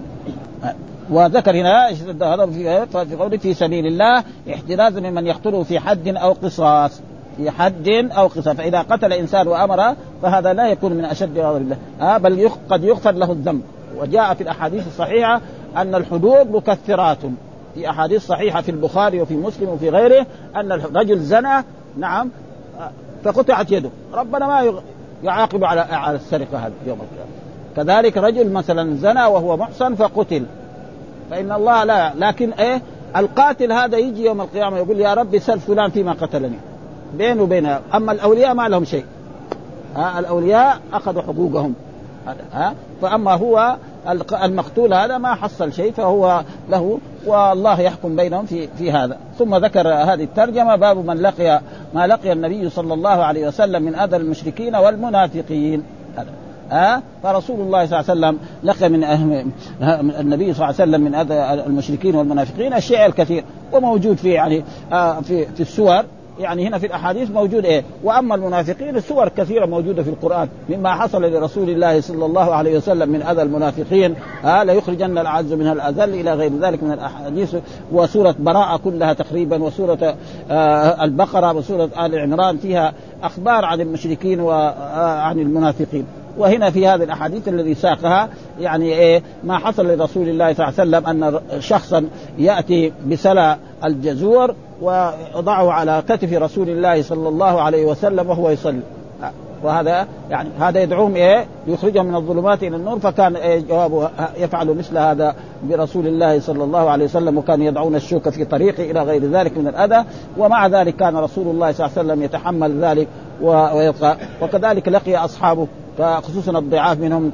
وذكر هنا هذا في قوله في سبيل الله احترازا ممن يقتله في حد أو قصاص. في حد أو قصاص. فإذا قتل إنسان وأمر فهذا لا يكون من أشد غضب الله. آه بل قد يغفر له الذنب. وجاء في الأحاديث الصحيحة أن الحدود مكثرات في أحاديث صحيحة في البخاري وفي مسلم وفي غيره أن الرجل زنى نعم فقطعت يده. ربنا ما يعاقب على على السرقة هذه يوم القيامة. كذلك رجل مثلا زنى وهو محصن فقتل. فإن الله لا لكن إيه القاتل هذا يجي يوم القيامة يقول يا رب سل فلان فيما قتلني. بينه وبينه أما الأولياء ما لهم شيء. ها الأولياء أخذوا حقوقهم. ها فأما هو المقتول هذا ما حصل شيء فهو له والله يحكم بينهم في في هذا. ثم ذكر هذه الترجمة باب من لقي ما لقي النبي صلى الله عليه وسلم من أذى المشركين والمنافقين. ها؟ فرسول الله صلى الله عليه وسلم لقى من أهم النبي صلى الله عليه وسلم من أذى المشركين والمنافقين الشيء الكثير. وموجود في يعني آه في في السور. يعني هنا في الأحاديث موجود إيه؟ وأما المنافقين السور كثيرة موجودة في القرآن مما حصل لرسول الله صلى الله عليه وسلم من أذى المنافقين. ها ليخرجن العز من الأذل إلى غير ذلك من الأحاديث وسورة براءة كلها تقريبا وسورة آه البقرة وسورة آل عمران فيها أخبار عن المشركين وعن المنافقين. وهنا في هذه الأحاديث الذي ساقها يعني إيه ما حصل لرسول الله صلى الله عليه وسلم أن شخصا يأتي بسلا الجزور ويضعه على كتف رسول الله صلى الله عليه وسلم وهو يصلي. وهذا يعني هذا يدعوهم إيه ليخرجهم من الظلمات إلى النور فكان إيه جوابه يفعل مثل هذا برسول الله صلى الله عليه وسلم وكانوا يضعون الشوك في طريقه إلى غير ذلك من الأذى ومع ذلك كان رسول الله صلى الله عليه وسلم يتحمل ذلك ويبقى. وكذلك لقي أصحابه. خصوصا الضعاف منهم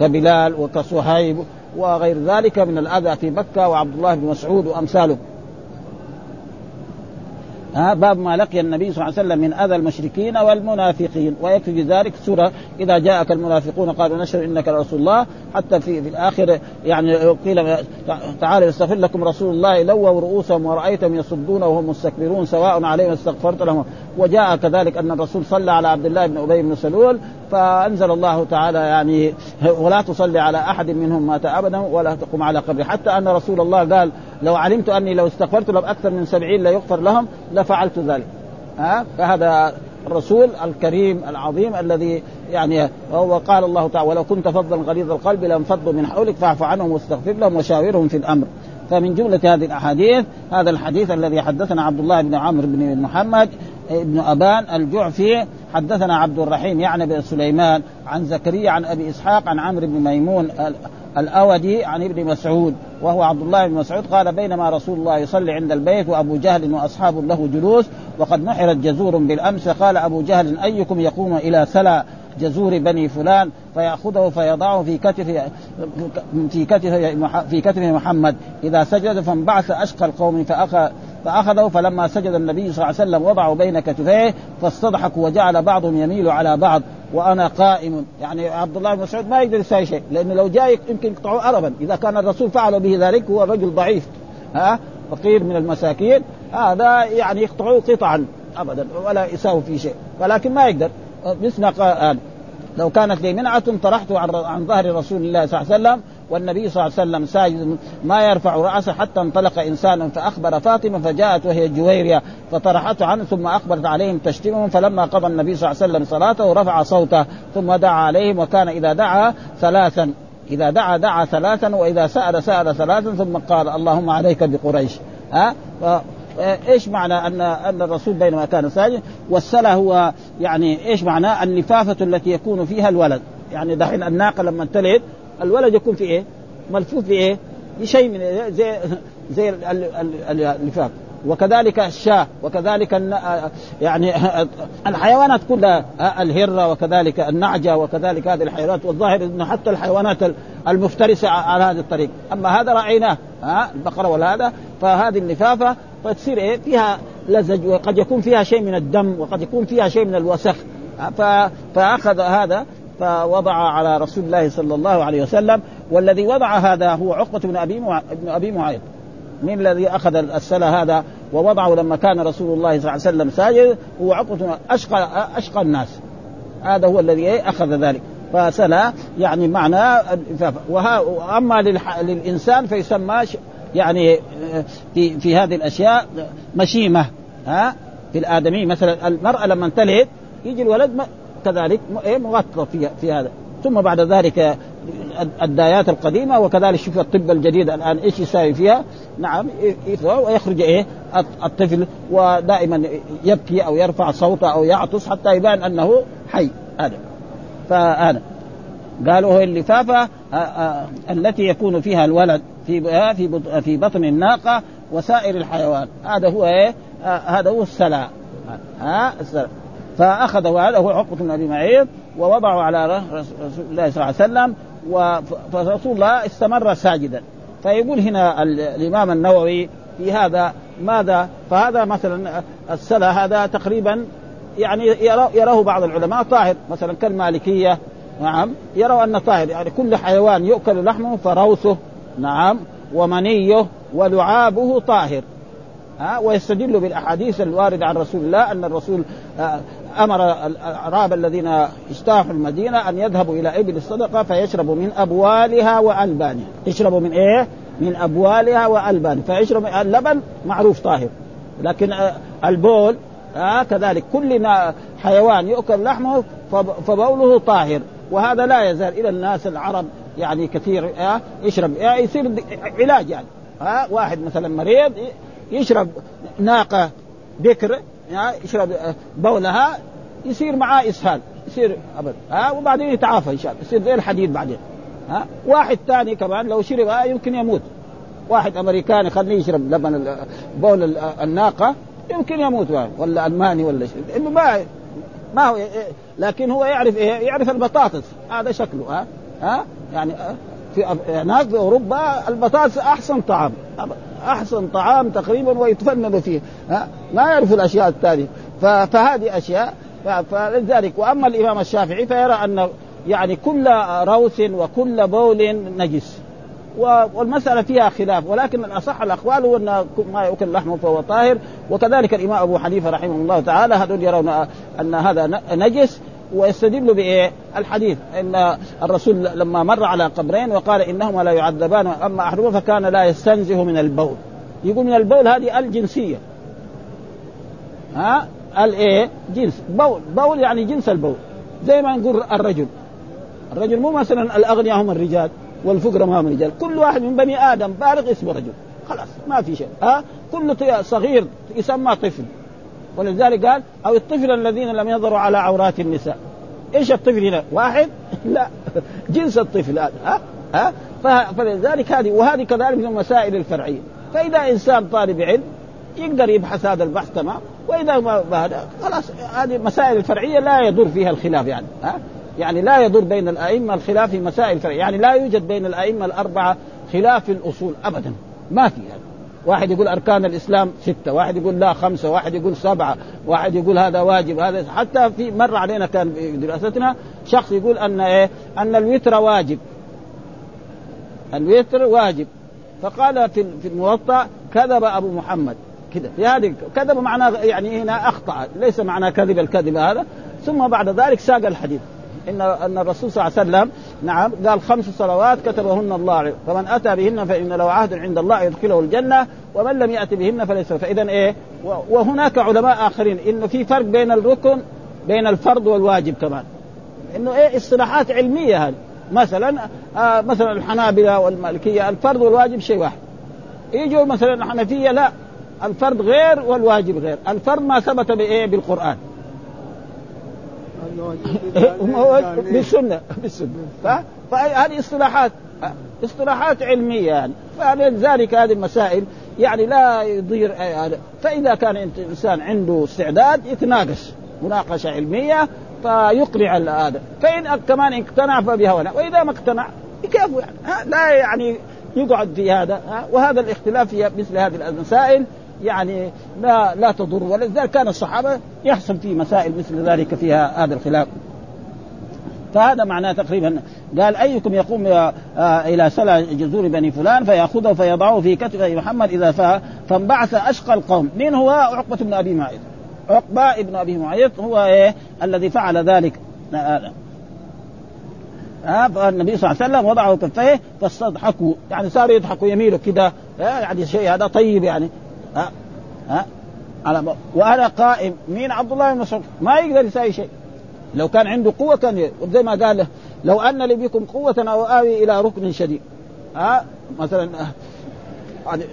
كبلال وكصهيب وغير ذلك من الأذى في مكة وعبد الله بن مسعود وأمثاله. ها باب ما لقي النبي صلى الله عليه وسلم من أذى المشركين والمنافقين. ويكفي بذلك سورة إذا جاءك المنافقون قالوا نشهد إنك لرسول الله. حتى في, في الآخر يعني قيل تعالى يستغفر لكم رسول الله لووا رؤوسهم ورأيتهم يصدون وهم مستكبرون سواء عليهم استغفرت لهم. وجاء كذلك أن الرسول صلى على عبد الله بن أبي بن سلول فأنزل الله تعالى يعني ولا تصلي على أحد منهم مات أبدا ولا تقم على قبره. حتى أن رسول الله قال لو علمت أني لو استغفرت لهم أكثر من سبعين ليغفر لهم لفعلت ذلك. ها؟ فهذا الرسول الكريم العظيم الذي يعني وقال الله تعالى ولو كنت فظا غليظ القلب لانفضوا من حولك فاعف عنهم واستغفر لهم وشاورهم في الأمر. فمن جملة هذه الأحاديث هذا الحديث الذي حدثنا عبد الله بن عمرو بن محمد بن أبان الجعفي حدثنا عبد الرحيم يعني بن سليمان عن زكريا عن أبي إسحاق عن عمرو بن ميمون الأودي عن ابن مسعود وهو عبد الله بن مسعود قال بينما رسول الله يصلي عند البيت وأبو جهل وأصحاب له جلوس وقد نحرت جزور بالأمس قال أبو جهل أيكم يقوم إلى سلا جزور بني فلان فيأخذه فيضعه في كتف في كتف في كتف محمد إذا سجد فانبعث أشقى القوم فأخذ فأخذه فلما سجد النبي صلى الله عليه وسلم وضعه بين كتفيه فاستضحكوا وجعل بعضهم يميل على بعض وأنا قائم. يعني عبد الله بن مسعود ما يقدر يسوي شيء لأنه لو جاء يمكن يقطعوه أربا. إذا كان الرسول فعل به ذلك هو رجل ضعيف ها؟ فقير من المساكين. هذا يعني يقطعوه قطعا ابدا ولا يساوي في شيء. ولكن ما يقدر. مثل لو كانت لي منعة طرحت عن ظهر رسول الله صلى الله عليه وسلم والنبي صلى الله عليه وسلم ساجد ما يرفع رأسه حتى انطلق إنسان فأخبر فاطمة فجاءت وهي جويرية فطرحته عنه ثم أخبرت عليهم تشتمهم فلما قضى النبي صلى الله عليه وسلم صلاته رفع صوته ثم دعا عليهم وكان إذا دعا ثلاثا إذا دعا دعا ثلاثا وإذا سأل سأل ثلاثا ثم قال اللهم عليك بقريش. ها؟ إيش معنى ان أن الرسول بينما كان ساجد؟ والسلا هو يعني إيش معناه اللفافه التي يكون فيها الولد. يعني دحين الناقة لما تلد الولد يكون في إيه؟ ملفوف بايه؟ بشيء من زي زي اللفاف وكذلك الشاة وكذلك يعني الحيوانات كلها الهرة وكذلك النعجة وكذلك هذه الحيوانات. والظاهر إنه حتى الحيوانات المفترسة على هذا الطريق. أما هذا رأيناه ها البقرة ولا هذا فهذه اللفافة فتصير إيه؟ فيها لزج وقد يكون فيها شيء من الدم وقد يكون فيها شيء من الوسخ. فأخذ هذا فوضع على رسول الله صلى الله عليه وسلم والذي وضع هذا هو عقبة بن أبي مع... ابن أبي معيط. من الذي أخذ السلة هذا؟ ووضعه لما كان رسول الله صلى الله عليه وسلم ساجد هو عقبة أشقى أشقى الناس. هذا هو الذي أخذ ذلك. فسلا يعني معنى وأما للإنسان فيسمى يعني في في هذه الأشياء مشيمة. ها؟ في الآدمي مثلا المرأة لما تلد يجي الولد كذلك إيه مغطى في في هذا. ثم بعد ذلك الدايات القديمة وكذلك شوف الطب الجديد الآن إيش يساوي فيها؟ نعم ويخرج إيه الطفل ودائما يبكي أو يرفع صوته أو يعطس حتى يبان أنه حي. هذا. فهذا. قالوا هي اللفافة آه، آه، التي يكون فيها الولد في آه، في في بطن الناقة وسائر الحيوان. هذا هو إيه هذا هو السلا ها السلا فأخذه هذا هو عقبة بن أبي معيط ووضعه على رسول الله صلى الله عليه وسلم فرسول الله استمر ساجدا. فيقول هنا الإمام النووي في هذا ماذا فهذا مثلا السلا هذا تقريبا يعني يراه بعض العلماء طاهر مثلا كالمالكية نعم يروا أن طاهر يعني كل حيوان يؤكل لحمه فروثه نعم ومنيه ولعابه طاهر. ها ويستدل بالأحاديث الواردة عن رسول الله أن الرسول آه، أمر الأعراب الذين اجتاحوا المدينة أن يذهبوا إلى إبل الصدقة فيشربوا من أبوالها وألبانها. يشربوا من إيه؟ من أبوالها وألبانها. فيشرب اللبن معروف طاهر. لكن البول آه كذلك كل حيوان يؤكل لحمه فبوله طاهر. وهذا لا يزال. إلى الناس العرب يعني كثير آه يشرب آه يصير علاج يعني. آه واحد مثلا مريض يشرب ناقة بكر آه يشرب بولها يصير معاه إسهال يصير ابدا ها آه وبعدين يتعافى إن شاء الله يصير زي الحديد بعدين ها آه واحد ثاني كمان لو شرب آه يمكن يموت واحد أمريكاني خليه يشرب لبن بول الناقة يمكن يموت ولا ألماني ولا شيء إنه ما ما هو لكن هو يعرف إيه؟ يعرف البطاطس هذا شكله ها ها يعني في هناك في أوروبا البطاطس أحسن طعام أحسن طعام تقريبا ويتفنن فيه ها؟ ما يعرف الأشياء الثانية فهذه أشياء. فلذلك وأما الإمام الشافعي فيرى أن يعني كل روث وكل بول نجس. والمسألة فيها خلاف ولكن الأصح الأقوال هو أن ما يؤكل لحمه فهو طاهر. وكذلك الإمام أبو حنيفة رحمه الله تعالى هذول يرون أن هذا نجس. ويستدل بإيه؟ الحديث. إن الرسول لما مر على قبرين وقال انهما لا يعذبان أما أحدهما فكان لا يستنزه من البول. يقول من البول هذه الجنسية. ها؟ الايه؟ جنس. بول. بول يعني جنس البول. زي ما نقول الرجل. الرجل مو مثلا الأغنياء هم الرجال والفقراء هم الرجال. كل واحد من بني آدم بالغ اسمه رجل. خلاص ما في شيء. ها؟ كل صغير يسمى طفل. ولذلك قال أو الطفل الذين لم يظهروا على عورات النساء. إيش الطفل هنا؟ واحد؟ لا. جنس الطفل هذا ها؟ ها؟ فلذلك هذه وهذه كذلك من المسائل الفرعية. فإذا إنسان طالب علم يقدر يبحث هذا البحث تمام؟ وإذا ما خلاص هذه مسائل الفرعيه لا يضر فيها الخلاف يعني ها؟ يعني لا يضر بين الأئمة الخلاف في مسائل الفرعيه يعني لا يوجد بين الأئمة الأربعة خلاف في الأصول ابدا. ما في يعني واحد يقول أركان الإسلام ستة، واحد يقول لا خمسة، واحد يقول سبعة، واحد يقول هذا واجب، هذا حتى في مر علينا كان في دراستنا شخص يقول أن إيه؟ أن الوتر واجب. الوتر واجب. فقال في في الموطأ كذب أبو محمد كذا في هذه كذب معناه يعني هنا أخطأ ليس معناه كذب الكذب هذا ثم بعد ذلك ساق الحديث ان أن الرسول صلى الله عليه وسلم نعم قال خمس صلوات كتبهن الله فمن أتى بهن فإن له عهد عند الله يدخله الجنة ومن لم يأت بهن فليس فاذا إيه؟ وهناك علماء آخرين. إنه في فرق بين الركن بين الفرض والواجب كمان. إنه إيه؟ اصطلاحات علمية هذه. مثلا آه مثلا الحنابلة والمالكية الفرض والواجب شيء واحد. يجوا مثلا الحنفية لا الفرض غير والواجب غير. الفرض ما ثبت بإيه؟ بالقرآن. بالسنة بالسنة. فهذه اصطلاحات اصطلاحات علمية يعني. فلذلك هذه المسائل يعني لا يضير فإذا كان إنسان عنده استعداد يتناقش. مناقشة علمية فيقنع هذا. فإن كمان اقتنع فبهونا وإذا ما اقتنع يكافئ. يعني لا يعني يقعد في هذا. وهذا الاختلاف في مثل هذه المسائل. يعني لا لا تضر. ولذلك كان الصحابة يحصل في مسائل مثل ذلك فيها هذا الخلاف. فهذا معناه تقريبا قال أيكم يقوم آه إلى سلا جذور بني فلان فيأخذه فيضعه في كتف محمد إذا فا فانبعث أشقى القوم. من هو؟ عقبة بن أبي معيط. عقبة ابن أبي معيط هو إيه؟ الذي فعل ذلك. آه ها فالنبي صلى الله عليه وسلم وضعه كفيه فاستضحكوا. يعني صاروا يضحكوا يميلوا كده. يعني شيء هذا طيب يعني. ها؟ ها؟ على وأنا قائم. مين؟ عبد الله بن مسعود. ما يقدر يساوي شيء. لو كان عنده قوة كان زي ما قال له لو أن لي بكم قوة أو آوي إلى ركن شديد. ها؟ مثلا يعني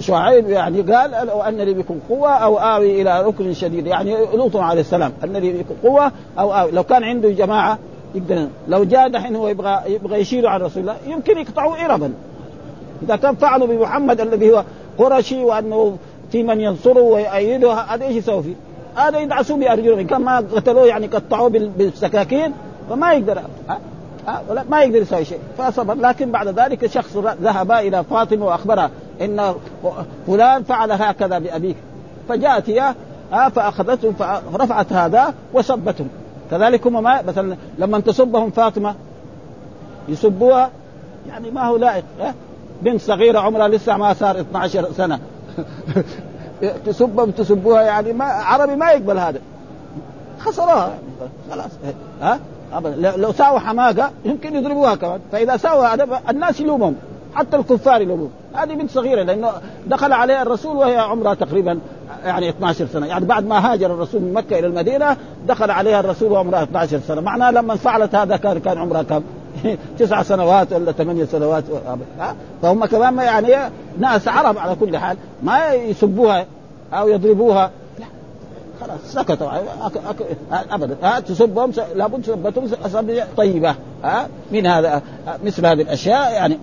شعيب يعني قال لو أن لي بكم قوة أو آوي إلى ركن شديد. يعني لوط عليه السلام أن لي بكم قوة أو آوي. لو كان عنده جماعة يقدر لو جاء دحين هو يبغى يبغى يشيلوا عن رسول الله يمكن يقطعوا اربا. إذا كان فعلوا بمحمد الذي هو قرشي وأنه في من ينصره ويؤيده هذا إيش يسوي فيه؟ هذا يدعسوا بأرجلهم. كان ما قتلوه يعني قطعوه بالسكاكين فما يقدر. ها؟ ولا ما يقدر يسوي شيء. فصبر لكن بعد ذلك شخص ذهب إلى فاطمة وأخبرها إن فلان فعل هكذا بأبيك. فجاءت هي فأخذته فرفعت هذا وسبتهم كذلك هم ما مثلا لما تسبهم فاطمة يسبوها يعني ما هو لائق بنت صغيرة عمرها لسه ما صار 12 سنة. تسبهم تسبوها يعني ما عربي ما يقبل هذا. خسروها. خلاص. ها؟ ابدا. لو ساووا حماقة يمكن يضربوها كمان. فإذا ساووا هذا الناس يلومهم. حتى الكفار يلومون هذه بنت صغيرة لأنه دخل عليها الرسول وهي عمرها تقريبا يعني 12 سنة. يعني بعد ما هاجر الرسول من مكة إلى المدينة دخل عليها الرسول وعمرها 12 سنة. معناه لما فعلت هذا كان كان عمرها كم؟ تسع سنوات ولا ثمانية سنوات. فهم كمان ما يعني ناس عرب على كل حال ما يسبوها أو يضربوها. لا خلاص سكتوا. ابدا. ها تسبهم لابد سبتهم طيبة. ها من هذا مثل هذه الأشياء يعني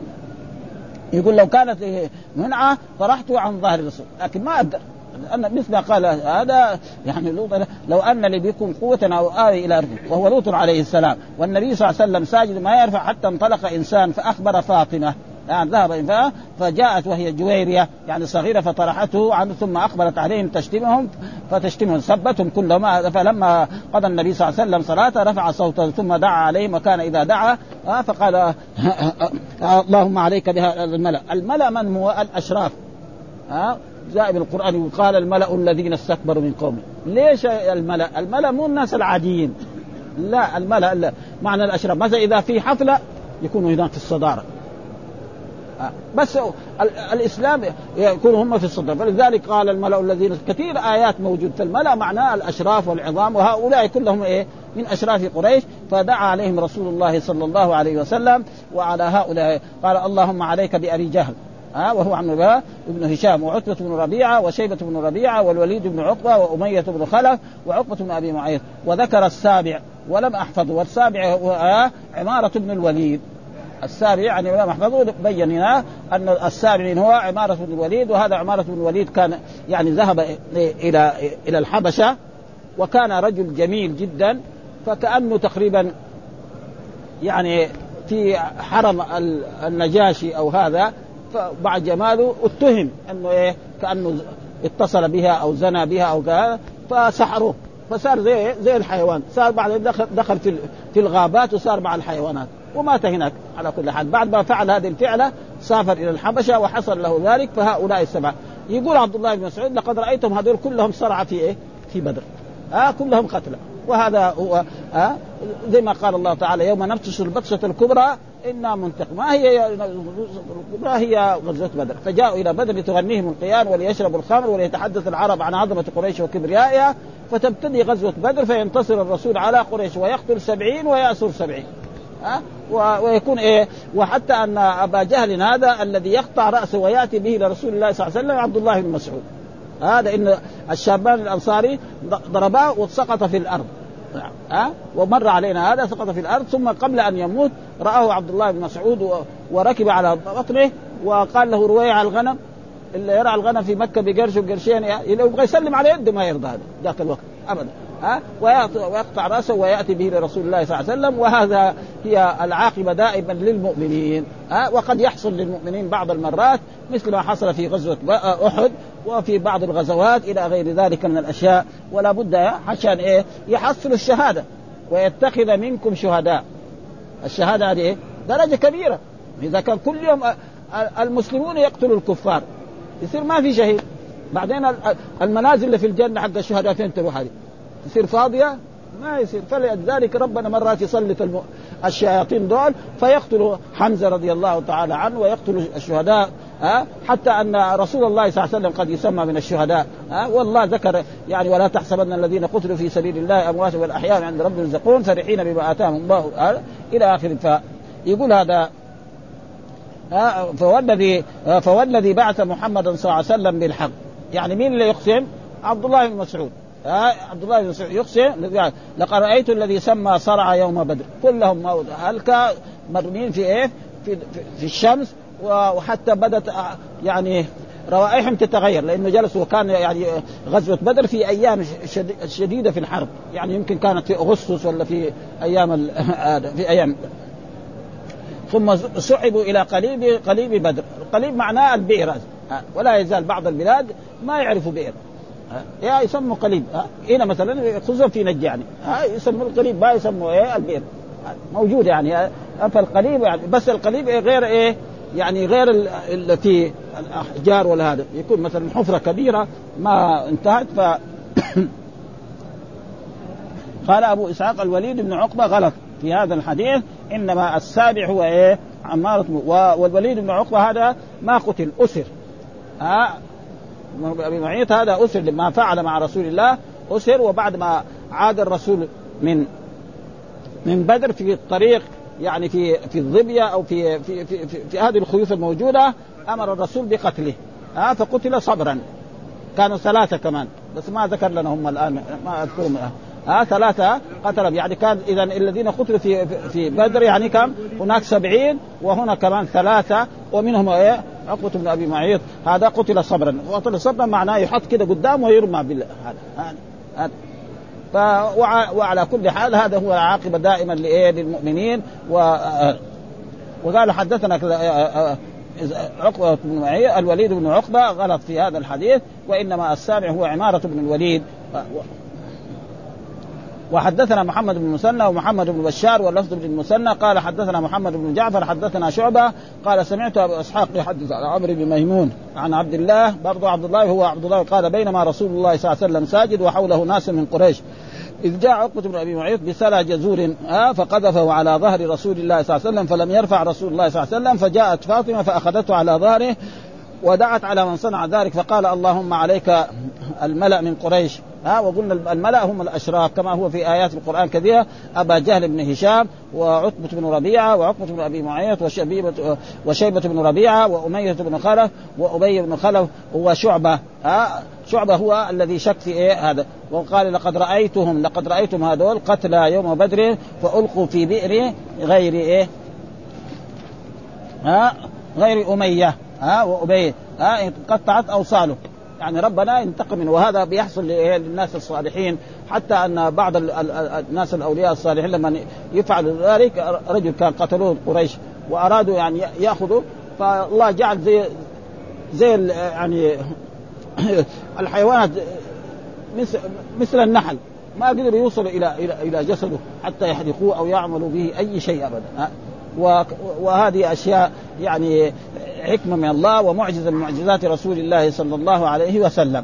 يقول لو كانت منعة طرحت عن ظهر الرسول. لكن ما أقدر. أن مثل قال هذا يعني لوط لو أن لي بكم قوة أو آوي إلى ركن وهو لوط عليه السلام والنبي صلى الله عليه وسلم ساجد ما يرفع حتى انطلق إنسان فأخبر فاطمة يعني ذهب فجاءت وهي جويرية يعني صغيرة فطرحته عنه ثم اقبلت عليهم تشتمهم فتشتمهم سبتهم كلهم فلما قضى النبي صلى الله عليه وسلم صلاته رفع صوته ثم دعا عليهم وكان إذا دعا فقال اللهم عليك بها الملأ. الملأ من هو؟ الأشراف. ها جاء بالقرآن وقال الملأ الذين استكبروا من قومه. ليش الملأ؟ الملأ مو الناس العاديين. لا الملأ لا. معنى الاشراف مثلا إذا في حفلة يكونوا هناك في الصدارة. بس الإسلام يكونوا هم في الصدر فلذلك قال الملأ الذين كثير آيات موجود الملا معناه الأشراف والعظام وهؤلاء كلهم إيه؟ من أشراف قريش. فدعا عليهم رسول الله صلى الله عليه وسلم وعلى هؤلاء. قال اللهم عليك بأبي جهل. ها وهو عمرو بن هشام وعتبة بن ربيعة وشيبة بن ربيعة والوليد بن عقبة وأمية بن خلف وعقبة بن أبي معيط. وذكر السابع ولم أحفظه. والسابع هو عمارة بن الوليد. السابع يعني ولم أحفظه بين هنا أن السابع هو عمارة بن الوليد وهذا عمارة بن الوليد كان يعني ذهب إلى إلى الحبشة وكان رجل جميل جدا فكأنه تقريبا يعني في حرم النجاشي أو هذا بعد جماله اتهم انه إيه كأنه اتصل بها أو زنى بها أو كذا فسحروه. فصار زي زي الحيوان. صار بعد دخل دخل في في الغابات وصار مع الحيوانات. ومات هناك على كل حال. بعد ما فعل هذه الفعلة سافر إلى الحبشة وحصل له ذلك فهؤلاء السبعة. يقول عبد الله بن مسعود لقد رأيتهم هذول كلهم صرع في إيه؟ في بدر. آه كلهم قتلى وهذا هو آه زي ما قال الله تعالى يوم نبطش البطشة الكبرى إنا منتقم ما هي الكبرى هي غزوة بدر؟ فجاءوا إلى بدر لتغنيهم القيان وليشربوا الخمر وليتحدث العرب عن عظمة قريش وكبريائها فتبتدي غزوة بدر فينتصر الرسول على قريش ويقتل سبعين ويأسر سبعين. ها؟ ويكون إيه؟ وحتى أن أبا جهل هذا الذي يقطع رأسه ويأتي به لرسول الله صلى الله عليه وسلم عبد الله بن مسعود. هذا إن الشابان الأنصاري ضرباه وسقط في الأرض. ها؟ أه؟ ومر علينا هذا سقط في الأرض ثم قبل أن يموت رآه عبد الله بن مسعود وركب على بطنه وقال له رويع الغنم اللي يرعى الغنم في مكة بقرش وقرشين يبغى يسلم على يده ما يرضى هذا ذاك الوقت ابدا. ها؟ ويقطع رأسه ويأتي به لرسول الله صلى الله عليه وسلم وهذا هي العاقبة دائما للمؤمنين. ها وقد يحصل للمؤمنين بعض المرات مثل ما حصل في غزوة أحد وفي بعض الغزوات إلى غير ذلك من الأشياء ولا بد عشان إيه؟ يحصل الشهادة ويتخذ منكم شهداء. الشهادة هذه إيه؟ درجة كبيرة. إذا كان كل يوم المسلمون يقتلوا الكفار يصير ما في شهيد بعدين المنازل اللي في الجنة حق الشهداء فين تروح هذه؟ تصير فاضية؟ ما يصير. فلذلك ربنا مرات يسلط الم... الشياطين دول فيقتلوا حمزة رضي الله تعالى عنه ويقتلوا الشهداء ها؟ حتى أن رسول الله صلى الله عليه وسلم قد يسمى من الشهداء ها؟ والله ذكر يعني ولا تحسبن الذين قتلوا في سبيل الله أموات والأحياء عند رب يرزقون فرحين بما آتاهم الله إلى آخر. فيقول هذا فوالذي فوالذي بعث محمدا صلى الله عليه وسلم بالحق. يعني مين اللي يقسم؟ عبد الله بن مسعود. عبد الله بن مسعود يقسم لقد رأيت الذي سمى صرع يوم بدر. كلهم هلك مرمين في إيه؟ في, في الشمس وحتى بدت يعني روائحهم تتغير لأنه جلسوا وكان يعني غزوة بدر في أيام شديدة في الحرب. يعني يمكن كانت في أغسطس ولا في أيام في أيام. ثم سحبوا إلى قليب قليب بدر، قليب معناه البئر. ولا يزال بعض البلاد ما يعرفوا بئر. يا يسموا قليب هنا مثلا خصوصا في نجد يعني. يسموا القليب ما يسموا إيه؟ البئر. موجود يعني. فالقليب يعني. بس القليب إيه؟ غير إيه؟ يعني غير التي الأحجار ولا هذا. يكون مثلا حفرة كبيرة ما انتهت ف قال أبو إسحاق الوليد بن عقبة غلط في هذا الحديث. إنما السابع هو إيه؟ عمارة والوليد بن عقبة هذا ما قتل أسر. ها؟ أبي معيط. هذا أسر لما فعل مع رسول الله أسر وبعد ما عاد الرسول من من بدر في الطريق يعني في في الظبية أو في في في, في, في هذه الخيوط الموجودة أمر الرسول بقتله. ها فقتل صبرا. كانوا ثلاثة كمان بس ما ذكر لنا هم الآن ما أذكرهم. ها ثلاثة قتلهم. يعني كان إذا الذين قتلوا في في بدر يعني كم؟ هناك سبعين وهنا كمان ثلاثة ومنهم إيه؟ عقبة بن أبي معيط هذا قتل صبرا. قتل صبرا معناه يحط كده قدامه ويرمى بالله هذا هذا ف وعلى كل حال هذا هو العاقبة دائما لإيه؟ للمؤمنين. و وقال حدثنا عقبة بن معي الوليد بن عقبة غلط في هذا الحديث وإنما السابع هو عمارة بن الوليد. وحدثنا محمد بن مسنى ومحمد بن بشار واللفظ بن المثنى قال حدثنا محمد بن جعفر حدثنا شعبة. قال سمعت أبو إسحاق يحدث عن عمرو بن ميمون عن عبد الله. برضو عبد الله هو عبد الله. قال بينما رسول الله صلى الله عليه وسلم ساجد وحوله ناس من قريش. إذ جاء عقبة بن أبي معيط بسلى جزور آه فقذفه على ظهر رسول الله صلى الله عليه وسلم فلم يرفع رسول الله صلى الله عليه وسلم فجاءت فاطمة فأخذته على ظهره. ودعت على من صنع ذلك فقال اللهم عليك الملأ من قريش. ها وقلنا الملأ هم الأشراف كما هو في آيات القرآن كثيرة أبا جهل بن هشام وعتبة بن ربيعة وعقبة بن أبي معيط وشيبة وشيبة بن ربيعة وأمية بن خلف وأبي بن خلف وشعبة ها شعبة هو الذي شك في إيه هذا. وقال لقد رأيتهم لقد رأيتم هذول قتلى يوم بدر فألقوا في بئر غير إيه؟ ها غير أمية. ها وأبي ها قطعت أوصاله. يعني ربنا ينتقم منه. وهذا بيحصل للناس الصالحين. حتى أن بعض الناس الأولياء الصالحين لما يفعلوا ذلك رجل كان قتلوه قريش وأرادوا يعني يأخذوا. فالله جعل زي زي يعني الحيوانات مثل مثل النحل. ما قدروا يوصلوا إلى إلى إلى جسده حتى يحرقوه أو يعملوا به أي شيء ابدا. وهذه أشياء يعني حكمة من الله ومعجزة من معجزات رسول الله صلى الله عليه وسلم.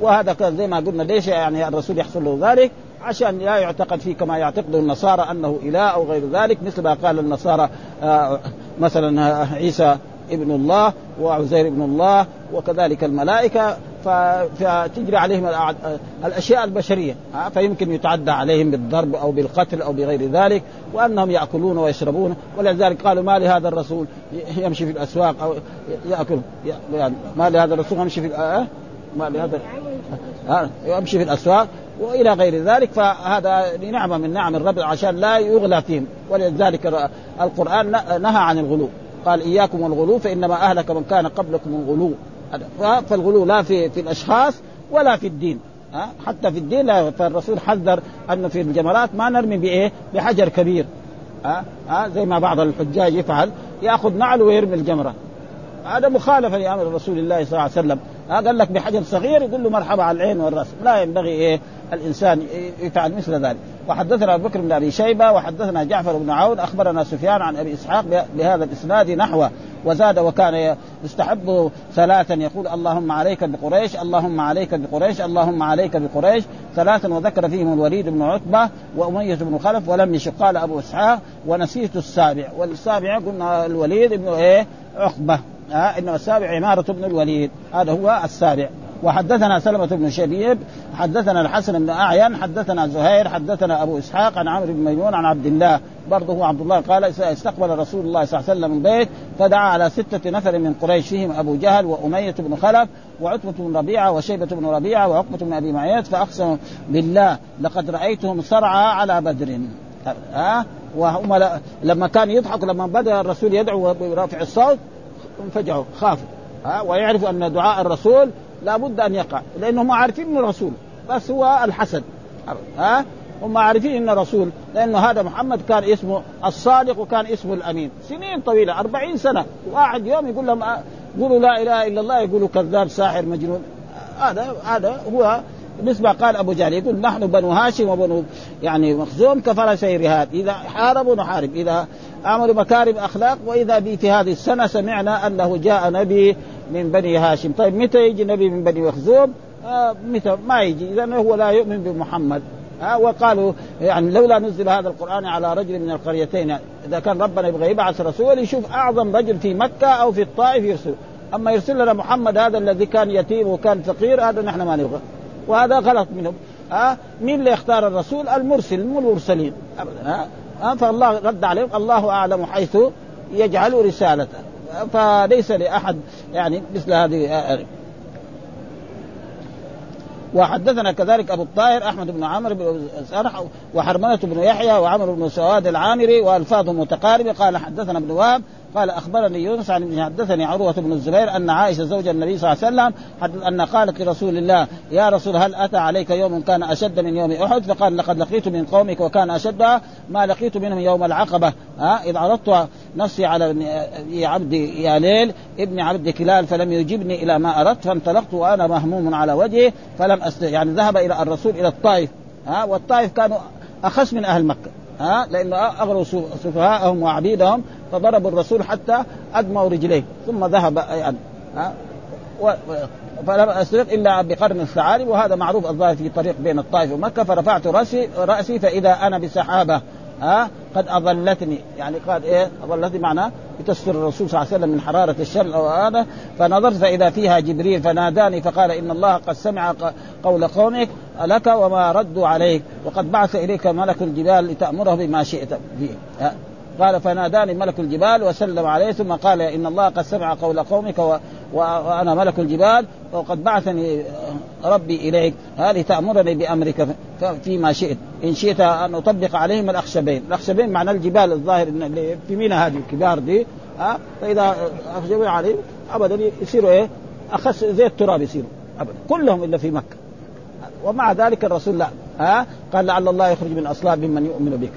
وهذا كان زي ما قلنا ليش يعني الرسول يحصل له ذلك؟ عشان لا يعتقد فيه كما يعتقده النصارى أنه إله أو غير ذلك مثل ما قال النصارى آه مثلا عيسى ابن الله وعزير ابن الله وكذلك الملائكة. فتجري عليهم الأشياء البشرية فيمكن يتعدى عليهم بالضرب أو بالقتل أو بغير ذلك وأنهم يأكلون ويشربون ولذلك قالوا ما لهذا الرسول يمشي في الأسواق أو يأكل يعني ما لهذا الرسول يمشي في؟ ما لهذا يمشي في الأسواق وإلى غير ذلك فهذا نعمة من نعم الرب عشان لا يغلى فيهم. ولذلك القرآن نهى عن الغلو قال إياكم والغلو فإنما أهلك من كان قبلكم الغلو. فالغلو لا في في الأشخاص ولا في الدين. ها؟ حتى في الدين لا فالرسول حذر أنه في الجمرات ما نرمي بإيه؟ بحجر كبير. ها؟ ها؟ زي ما بعض الحجاج يفعل. يأخذ نعل ويرمي الجمرة. هذا مخالفة لأمر رسول الله صلى الله عليه وسلم. قال لك بحجر صغير يقول له مرحبا على العين والرأس. لا ينبغي إيه؟ الإنسان يفعل مثل ذلك. وحدثنا أبو بكر بن أبي شيبة وحدثنا جعفر بن عون أخبرنا سفيان عن أبي إسحاق بهذا الإسناد نحوه. وزاد وكان يستحب ثلاثا. يقول اللهم عليك بقريش اللهم عليك بقريش اللهم عليك بقريش. ثلاثا وذكر فيهم الوليد بن عتبة وأمية بن خلف ولم يشق. قال أبو إسحاق ونسيت السابع. والسابع قلنا الوليد بن إيه؟ عقبة. ها انما السابع عمارة بن الوليد. هذا هو السابع. وحدثنا سلمة بن شبيب حدثنا الحسن بن أعين حدثنا زهير حدثنا أبو إسحاق عن عمرو بن ميمون عن عبد الله. برضه هو عبد الله قال استقبل رسول الله صلى الله عليه وسلم البيت فدعا على ستة نفر من قريش فيهم أبو جهل وأمية بن خلف وعتبة بن ربيعة وشيبة بن ربيعة وعقبة بن أبي معيط فأقسم بالله لقد رأيتهم صرعى على بدر. ها؟ وهم لما كان يضحك لما بدأ الرسول يدعو برفع الصوت انفجعوا خافوا. ها؟ ويعرفوا أن دعاء الرسول لابد أن يقع لأنهم عارفين انه رسول بس هو الحسد. ها؟ هم عارفين انه رسول لأنه هذا محمد كان اسمه الصادق وكان اسمه الأمين. سنين طويلة أربعين سنة. واحد يوم يقول لهم قولوا لا إله إلا الله يقولوا كذاب ساحر مجنون. هذا هذا هو بالنسبة قال أبو جهل يقول نحن بنو هاشم وبنو يعني مخزوم كفر رهاد إذا حاربوا نحارب إذا عملوا مكارم أخلاق وإذا بي في هذه السنة سمعنا أنه جاء نبي من بني هاشم. طيب متى يجي نبي من بني مخزوم؟ آه متى؟ ما يجي إذا هو لا يؤمن بمحمد. ها آه وقالوا يعني لولا نزل هذا القرآن على رجل من القريتين إذا كان ربنا يبغى يبعث رسول يشوف أعظم رجل في مكة أو في الطائف يرسل. أما يرسل لنا محمد هذا الذي كان يتيم وكان فقير هذا نحن ما نبغى. وهذا غلط منهم. ها مين اللي اختار الرسول؟ المرسل مو المرسلين. ابدا ها فالله رد عليهم الله أعلم حيث يجعل رسالته. فليس لأحد يعني مثل هذه وحدثنا كذلك أبو الطاهر أحمد بن عمرو بن سرح وحرملة بن يحيى وعمرو بن سواد العامري وألفاظ متقاربة. قال حدثنا ابن وهب قال أخبرني يونس عن ابن حدثني عروة بن الزبير أن عائشة زوج النبي صلى الله عليه وسلم أن قالت لرسول الله يا رسول هل أتى عليك يوم كان أشد من يوم أحد؟ فقال لقد لقيت من قومك وكان اشدها ما لقيت منهم يوم العقبة. ها؟ إذ عرضت نفسي على عبد يا ليل ابن عبد كلال فلم يجبني إلى ما أردت فانطلقت وأنا مهموم على وجهي فلم أست... يعني ذهب إلى الرسول إلى الطائف. ها؟ والطائف كانوا أخس من أهل مكة. ها لأنه أغروا سفهاءهم وعبيدهم فضربوا الرسول حتى أدموا رجليه ثم ذهب ها. فلم استرق إلا بقرن الثعالب وهذا معروف الظاهر في طريق بين الطائف ومكة فرفعت راسي رأسي فإذا أنا بسحابة ها قد أظلتني يعني قال إيه أظلتني معناه بتستر الرسول صلى الله عليه وسلم من حرارة الشمس أو هذا فنظرت فاذا فيها جبريل فناداني فقال إن الله قد سمع قول قومك لك وما ردوا عليك؟ وقد بعث إليك ملك الجبال لتأمره بما شئت فيه قال فناداني ملك الجبال وسلم عليه ثم قال إن الله قد سمع قول قومك و... وأنا ملك الجبال وقد بعثني ربي إليك. هذه تأمرني بأمرك فيما شئت. إن شئت أن أطبق عليهم الأخشبين، الأخشبين معنى الجبال الظاهر اللي في مينا هذه الكبار دي ها؟ فإذا اخشبين عليهم ابدا يصيروا إيه؟ أخس زي التراب يصيروا. ابدا. كلهم إلا في مكة. ومع ذلك الرسول لا ها؟ قال لعل الله يخرج من أصلاب من يؤمن بك.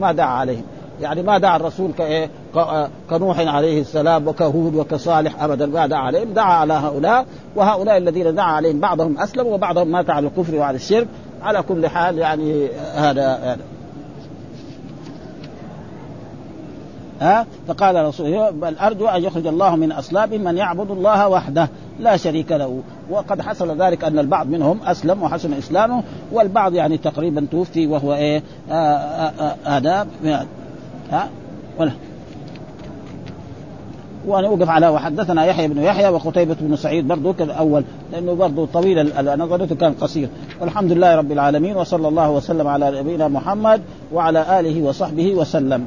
ما دعا عليهم. يعني ما دعا الرسول كإيه؟ كنوح عليه السلام وكهود وكصالح ابدا ما دعا عليهم دعا على هؤلاء وهؤلاء الذين دعا عليهم بعضهم أسلموا وبعضهم مات على الكفر وعلى الشرك. على كل حال يعني هذا هذا. ها؟ فقال رسول بل ارجو أن يخرج الله من أصلاب من يعبد الله وحده لا شريك له. وقد حصل ذلك أن البعض منهم أسلم وحسن إسلامه والبعض يعني تقريبا توفي وهو إيه؟ هذا ها؟ ولا. على وحدثنا يحيى بن يحيى وقتيبة بن سعيد برضه كالاول لأنه برضه طويل نظرته كان قصير. والحمد لله رب العالمين وصلى الله وسلم على نبينا محمد وعلى آله وصحبه وسلم.